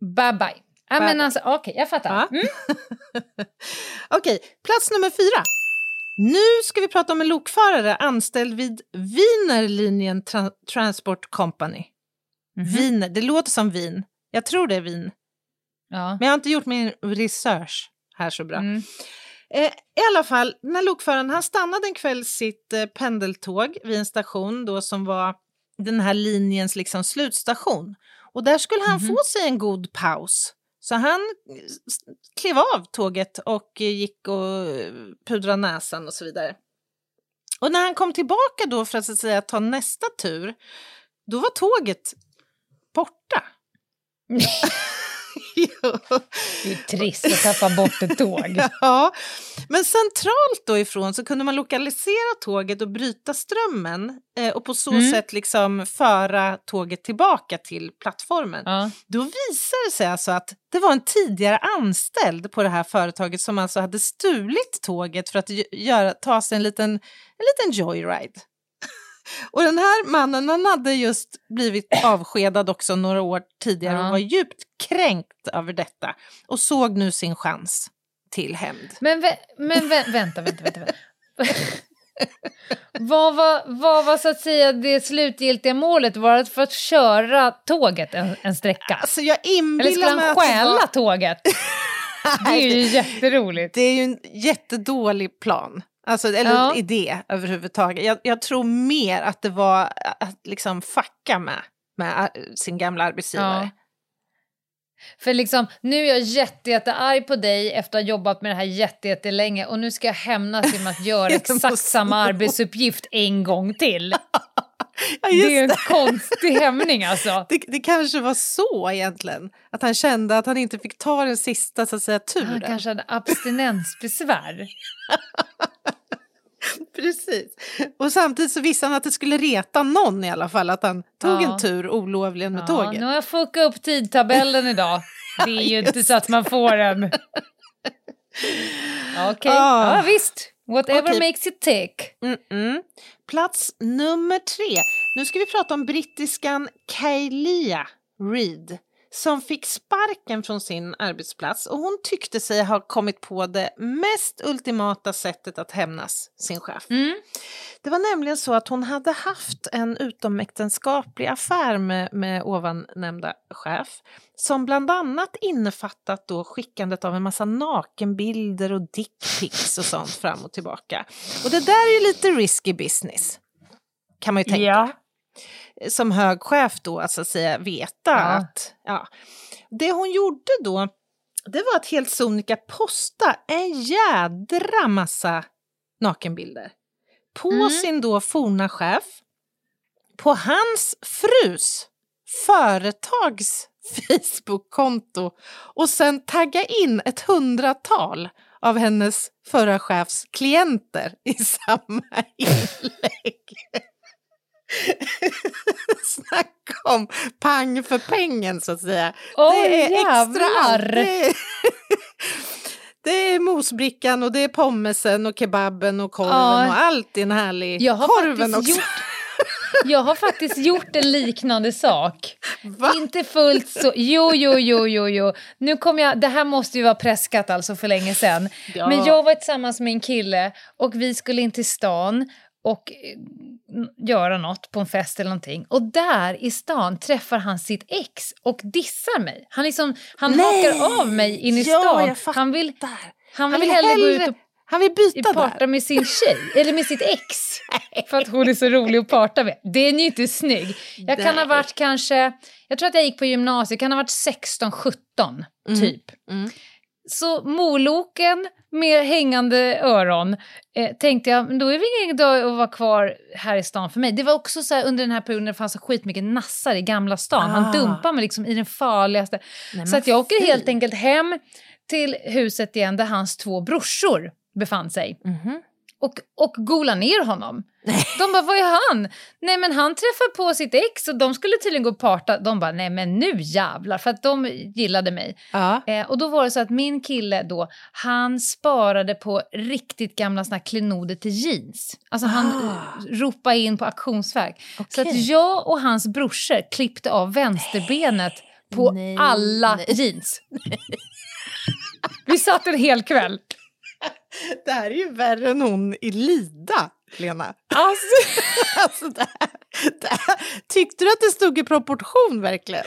Bye bye. Ja, Bye men bye. alltså, okej, jag fattar. Ja. Mm. Okej, plats nummer fyra. Nu ska vi prata om en lokförare anställd vid Wienerlinjen Tra- Transport Company. Mhm. Wiener, det låter som vin. Jag tror det är vin. Ja. Men jag har inte gjort min research här så bra. Mm. Eh, I alla fall, den här lokföraren han stannade en kväll sitt eh, pendeltåg vid en station då som var den här linjens liksom slutstation. Och där skulle han Mhm. få sig en god paus. Så han eh, klev av tåget och eh, gick och eh, pudrade näsan och så vidare. Och när han kom tillbaka då för att, att säga, ta nästa tur, då var tåget borta. Det är trist att tappa bort ett tåg. Ja, men centralt då ifrån så kunde man lokalisera tåget och bryta strömmen eh, och på så Mm. sätt liksom föra tåget tillbaka till plattformen. Ja. Då visade det sig alltså att det var en tidigare anställd på det här företaget som alltså hade stulit tåget för att gö- göra, ta sig en liten, en liten joyride. Och den här mannen han hade just blivit avskedad också några år tidigare och var djupt kränkt över detta och såg nu sin chans till hämnd. Men, vä men vä vänta, vänta, vänta. vänta. vad, var, vad var så att säga det slutgiltiga målet? Var det för att köra tåget en, en sträcka? Alltså jag Eller skulle han stjäla var... tåget? Det är ju jätteroligt. Det är ju en jättedålig plan. Alltså, eller Ja. idé överhuvudtaget. Jag, jag tror mer att det var att liksom fucka med, med äh, sin gamla arbetsgivare. Ja. För liksom, nu är jag jätte, jättearg på dig efter att ha jobbat med det här jätte, jättelänge och nu ska jag hämnas genom att göra exakt samma arbetsuppgift en gång till. Ja, Det är en det. konstig hämning alltså. Det, det kanske var så egentligen. Att han kände att han inte fick ta den sista så att säga, Han turen. kanske hade abstinensbesvär. Precis. Och samtidigt så visste han att det skulle reta någon i alla fall att han tog Ja. en tur olovligen med Ja, tåget. nu har jag fuckat upp tidtabellen idag. Det är ju inte så att man får en... Okej, Ah. ja visst. Whatever Okej. makes you tick. Mm-mm. Plats nummer tre. Nu ska vi prata om brittiskan Kaylia Reid som fick sparken från sin arbetsplats och hon tyckte sig ha kommit på det mest ultimata sättet att hämnas sin chef. Mm. Det var nämligen så att hon hade haft en utomäktenskaplig affär med, med ovannämnda chef som bland annat innefattat då skickandet av en massa nakenbilder och dickpics och sånt fram och tillbaka. Och det där är ju lite risky business, kan man ju tänka. Ja. Som hög chef då, att så att säga veta Ja. att... Ja. Det hon gjorde då, det var att helt sonika posta en jädra massa nakenbilder på Mm. sin då forna chef, på hans frus företags Facebook-konto och sen tagga in ett hundratal av hennes förra chefs klienter i samma inlägg. Snacka om pang för pengen så att säga. Oj, det är extra jävlar. allt. Det är, det är mosbrickan och det är pommesen och kebaben och korven Ja. och allt i en härlig Jag har korven också. gjort Jag har faktiskt gjort en liknande sak. Va? Inte fullt så... Jo, jo, jo, jo, jo. Nu kom jag... Det här måste ju vara preskat alltså för länge sedan. Ja. Men jag var tillsammans med en kille och vi skulle in till stan och eh, göra något på en fest eller någonting. Och där i stan träffar han sitt ex och dissar mig. Han, liksom, han Nej! hakar av mig in i Ja, stan. jag fattar. han, vill, han, Han vill vill hellre gå hellre ut och Han vill byta parta där. med sin tjej, eller med sitt ex. För att hon är så rolig att parta med. Den är ju inte snygg. Jag kan ha Nej. varit kanske, jag tror att jag gick på gymnasiet, kan ha varit 16-17 typ. Mm. Så moloken med hängande öron eh, tänkte jag, då är det ingen dag att vara kvar här i stan för mig. Det var också så här, under den här perioden det fanns så skitmycket nassar i Gamla stan. Ah. Han dumpade mig liksom i den farligaste. Nej, Så att jag åker helt enkelt hem till huset igen där hans två brorsor befann sig Mhm. Och, och gola ner honom. De bara, vad är han? Nej men han träffar på sitt ex och de skulle tydligen gå och parta. De bara, nej men nu jävlar, för att de gillade mig. Ja. Eh, och då var det så att min kille då, han sparade på riktigt gamla såna klenoder till jeans. Alltså han Ah. ropade in på auktionsverk. Så att jag och hans brorsor klippte av vänsterbenet på Nej, alla nej. jeans. Vi satt en hel kväll. Det här är ju värre än hon i Lida, Lena. Alltså, Alltså det här, det här. Tyckte du att det stod i proportion verkligen?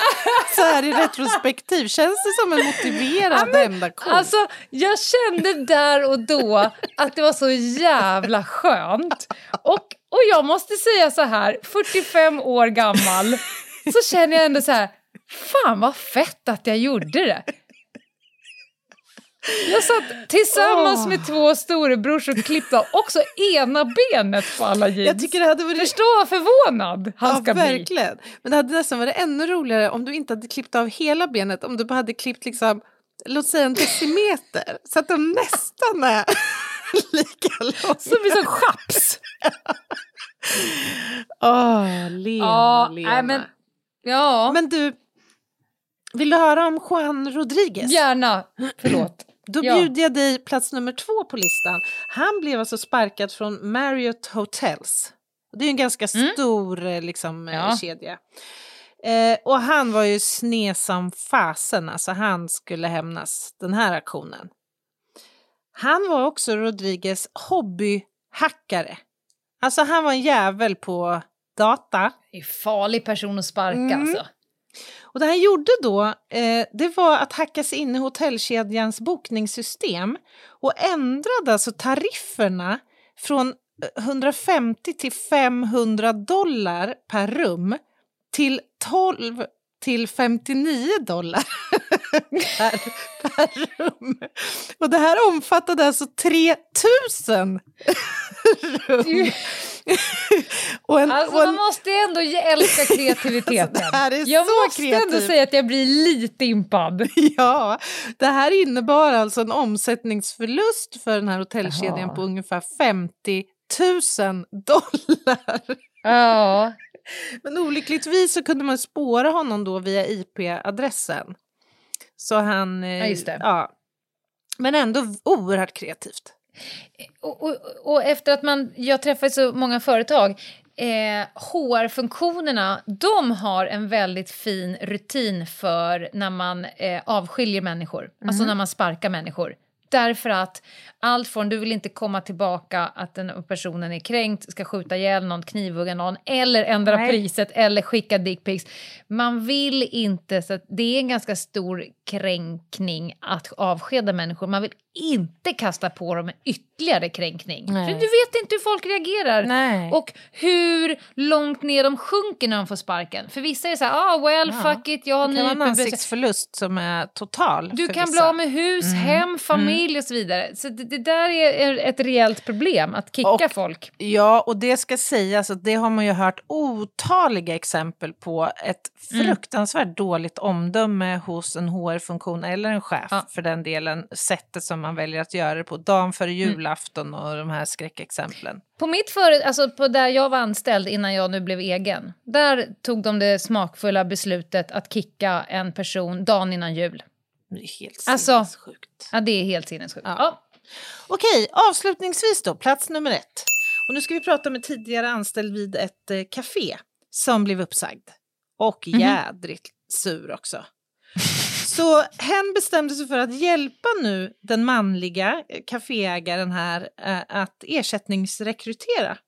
Så här i retrospektiv, känns det som en motiverad hämndaktion? Alltså, jag kände där och då att det var så jävla skönt. Och, och jag måste säga så här, 45 år gammal, så känner jag ändå så här, fan vad fett att jag gjorde det. Jag satt tillsammans Åh. med två storebrors och klippte också ena benet på alla jeans. jag tycker det hade varit... Förstå vad förvånad han Ja, ska bli. verkligen. Men det hade nästan varit ännu roligare om du inte hade klippt av hela benet, om du bara hade klippt liksom, låt säga en decimeter, så att de nästan är lika långa. Som blir som chaps. Åh, Lena, Ja, Lena. nej, men- Ja, Men du, vill du höra om Juan Rodriguez? gärna. Förlåt. Då Ja. bjuder jag dig plats nummer två på listan. Han blev alltså sparkad från Marriott Hotels. Det är en ganska stor eh, liksom, eh, Ja. kedja. Eh, och han var ju sned som fasen, alltså han skulle hämnas den här aktionen. Han var också Rodriguez hobbyhackare. Alltså han var en jävel på data. Det är farlig person att sparka Mm. alltså. Och det han gjorde då, eh, det var att hacka sig in i hotellkedjans bokningssystem och ändrade alltså tarifferna från eh, 150 till 500 dollar per rum till 12 till 59 dollar per, per rum. Och det här omfattade alltså 3000 rum en, Alltså och en, man måste ändå älska kreativiteten. Alltså, jag måste ändå kreativt. säga att jag blir lite impad. Ja, det här innebar alltså en omsättningsförlust för den här hotellkedjan Jaha. på ungefär 50 000 dollar. Ja. Men olyckligtvis så kunde man spåra honom då via IP-adressen. Så han... eh, Ja. Ja. Men ändå oerhört kreativt. Och, och, och efter att man, jag träffar så många företag, eh, HR-funktionerna, de har en väldigt fin rutin för när man eh, avskiljer människor, alltså när man sparkar människor. Därför att allt från du vill inte komma tillbaka att den personen är kränkt, ska skjuta ihjäl någon, knivhugga någon eller ändra Nej. priset eller skicka dickpics. Man vill inte, så det är en ganska stor kränkning att avskeda människor. Man vill inte kasta på dem en ytterligare kränkning. Nej. För du vet inte hur folk reagerar. Nej. Och hur långt ner de sjunker när de får sparken. För vissa är så här, ah well Ja. fuck it, jag har Det kan vara en ansiktsförlust som är total. du kan bli vissa. av med hus, hem, familj och så vidare. Så det, det där är ett rejält problem, att kicka Och- folk. Ja, och det ska sägas att det har man ju hört otaliga exempel på ett Mm. fruktansvärt dåligt omdöme hos en HR-funktion eller en chef Ja. för den delen, sättet som man väljer att göra det på, dagen före Mm. julafton och de här skräckexemplen. På mitt före, alltså på där jag var anställd innan jag nu blev egen, där tog de det smakfulla beslutet att kicka en person dagen innan jul. Det är helt Alltså- sinnessjukt. Ja, det är helt sinnessjukt. Ja. Ja. Okej, avslutningsvis då, plats nummer ett. Och nu ska vi prata med tidigare anställd vid ett eh, café som blev uppsagd. Och Mhm. jädrigt sur också. Så hen bestämde sig för att hjälpa nu den manliga kaféägaren här eh, att ersättningsrekrytera.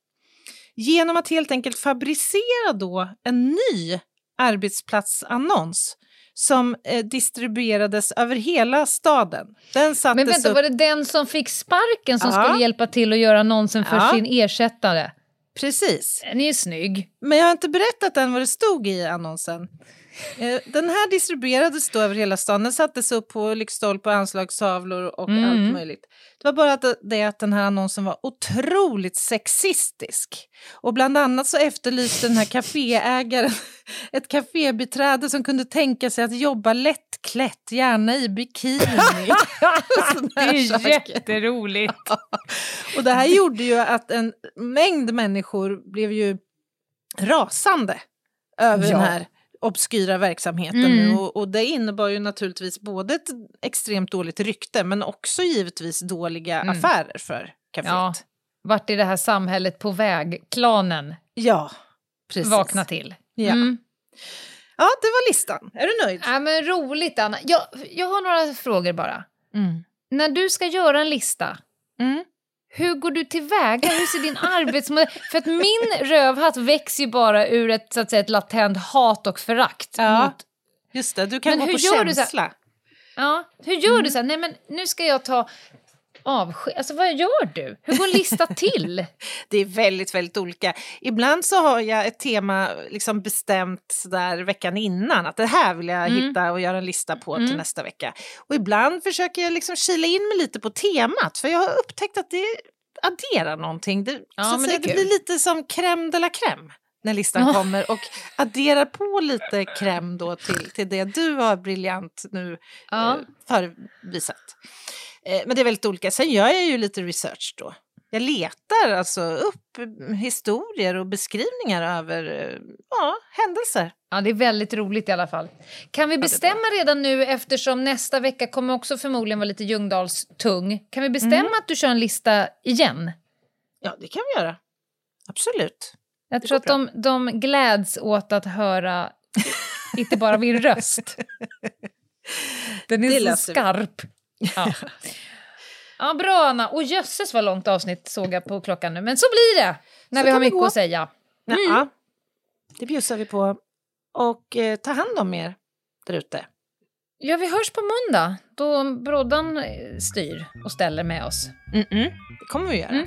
Genom att helt enkelt fabricera då en ny arbetsplatsannons som eh, distribuerades över hela staden. Den Men vänta, upp... var det den som fick sparken som Ja. skulle hjälpa till att göra annonsen för Ja. sin ersättare? Precis. Den är ju snygg. Men jag har inte berättat än vad det stod i annonsen. Eh, Den här distribuerades då över hela stan. Den sattes upp på lyktstolpar, anslagstavlor och Mm. allt möjligt. Det var bara att det att den här annonsen var otroligt sexistisk. Och bland annat så efterlyste den här kaféägaren ett kafébiträde som kunde tänka sig att jobba lättklätt, gärna i bikini. det är saker. jätteroligt. Och det här gjorde ju att en mängd människor blev ju rasande över Ja. den här obskyra verksamheten. Mm. Och, och det innebar ju naturligtvis både ett extremt dåligt rykte men också givetvis dåliga Mm. affärer för kaféet. Ja. Vart är det här samhället på väg? Klanen Ja, precis. vakna till. Ja. Mm. ja, det var listan. Är du nöjd? Ja, men roligt, Anna. Jag, jag har några frågor bara. Mm. När du ska göra en lista, Mm. Hur går du tillväga? Hur ser din arbetsmodell... För att min rövhatt växer ju bara ur ett, så att säga, ett latent hat och förakt. Ja. Mot, Just det, du kan Men gå hur på gör du så här- känsla. ja, hur gör du så här? Nej, men nu ska jag ta avsked. Alltså, vad gör du? Hur går en lista till? Det är väldigt, väldigt olika. Ibland så har jag ett tema liksom bestämt sådär veckan innan. Att det här vill jag Mm. hitta och göra en lista på Mm. till nästa vecka. Och ibland försöker jag liksom kila in mig lite på temat. För jag har upptäckt att det adderar någonting. Det, Ja, så att säga, det det blir lite som crème de la crème när listan kommer och adderar på lite crème då till, till det du har briljant nu Ja. eh, förvisat. Eh, men det är väldigt olika. Sen gör jag ju lite research då. Jag letar alltså upp historier och beskrivningar över eh, ja, händelser. Ja, det är väldigt roligt i alla fall. Kan vi bestämma redan nu, eftersom nästa vecka kommer också förmodligen vara lite Ljungdals-tung, kan vi bestämma Mm. att du kör en lista igen? Ja, det kan vi göra. Absolut. Jag Det tror att de, de gläds åt att höra inte bara min röst. Den Det är så löser vi. Ja. ja, bra Anna. Och jösses vad långt avsnitt såg jag på klockan nu. Men så blir det när Så vi har mycket gå. att säga. Ja, det bjussar vi på. Och eh, ta hand om er där ute. Ja, vi hörs på måndag då Broddan eh, styr och ställer med oss. Det kommer vi göra. Mm.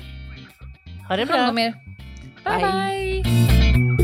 Ha det Ta hand bra. om er. Bye, Bye. bye.